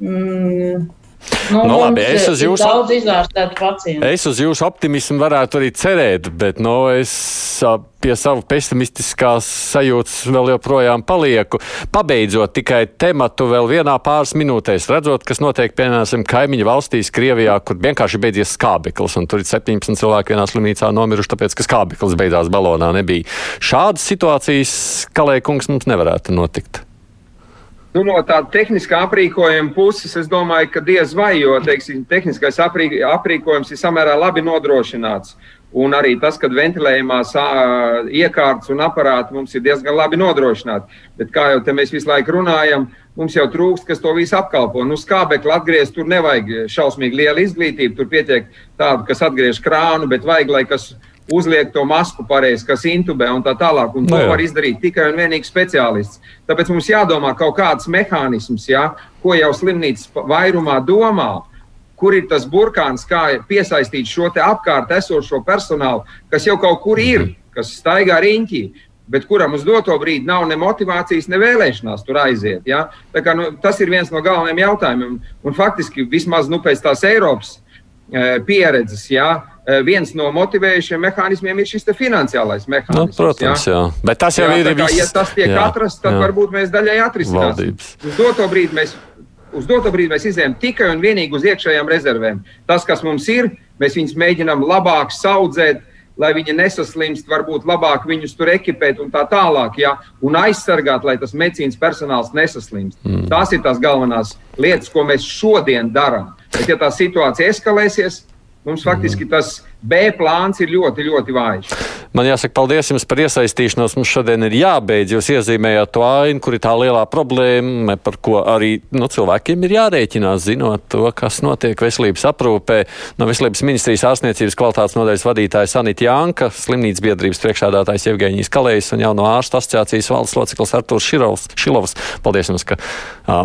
Speaker 3: mm, Nu, nu, labi, es uz jūsu,
Speaker 2: es uz jūsu optimismu varētu arī cerēt, bet nu, es pie savu pesimistiskās sajūtas vēl joprojām palieku. Pabeidzot tikai tematu vēl vienā pāris minūtēs, redzot, kas notiek, piemēram, kaimiņu valstīs, Krievijā, kur vienkārši beidzies skābeklis, un tur ir 17 cilvēki vienā slimnīcā nomiruši, tāpēc, ka skābeklis beidzās balonā nebija. Šādas situācijas, Kalēja kungs, mums nevarētu notikt.
Speaker 4: Nu, no tāda tehniskā aprīkojuma puses, es domāju, ka diez vai, jo teiksim, tehniskais aprī, aprīkojums ir samērā labi nodrošināts. Un arī tas, ka ventilējumās iekārtas un aparāti mums ir diezgan labi nodrošināti. Bet, kā jau mēs visu laiku runājam, mums jau trūkst, kas to visu apkalpo. Nu, skābekli atgriezt, tur nevajag šausmīgi liela izglītība. Tur pietiek tādu, kas atgriež krānu, bet vajag, lai kas uzliek to masku pareizi, kas intubē un tā tālāk. Un to no, var izdarīt tikai un vienīgi speciālists. Tāpēc mums jādomā kaut kāds mehānisms, ja, ko jau slimnīcas vairumā domā kur ir tas burkāns, kā piesaistīt šo apkārt esošo personālu, kas jau kaut kur ir, kas staigā riņķī. Bet kuram uz doto brīdi nav ne motivācijas, ne vēlēšanās tur aiziet. Ja? Kā, nu, tas ir viens no galvenajiem jautājumiem. Un, un faktiski vismaz nu, pēc tās Eiropas e, pieredzes, ja, viens no motivējušiem mehānismiem ir šis finansiālais mehānisms.
Speaker 2: Nu, protams, jā. jā. Bet tas jau jā, ir.
Speaker 4: Viss... Ja tas tiek jā, atrasts, tad jā. varbūt mēs daļai atrisināsim. Uz doto brīdi mēs uz doto brīdi mēs izējām tikai un vienīgi uz iekšējām rezervēm. Tas, kas mums ir, mēs viņus mēģinām labāk audzēt, lai viņi nesaslimst, varbūt labāk viņus tur ekipēt un tā tālāk, ja, un aizsargāt, lai tas medicīnas personāls nesaslimst. Mm. Tās ir tās galvenās lietas, ko mēs šodien darām. Bet, ja tā situācija eskalēsies, mums faktiski tas B plāns ir ļoti, ļoti vājš.
Speaker 2: Man jāsaka, paldies jums par iesaistīšanos. Mums šodien ir jābeidz. Jūs iezīmējāt to ainu, kur ir tā lielā problēma, par ko arī nu, cilvēkiem ir jārēķinās, zinot to, kas notiek veselības aprūpē. No Veselības ministrijas ārstniecības kvalitātes nodaļas vadītājs Anita Janka, slimnīcas biedrības priekšādātājs Evgeņijas Kalējs un jauno ārstu asociācijas valsts loceklis Artūrs Šilovs. Paldies jums, ka uh,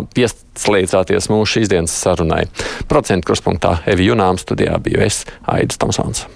Speaker 2: pieslēdzāties mūsu šīs dienas sarunai. Procentu kruspunktā Evi Junām studijā biju es, Aidis Tomsons.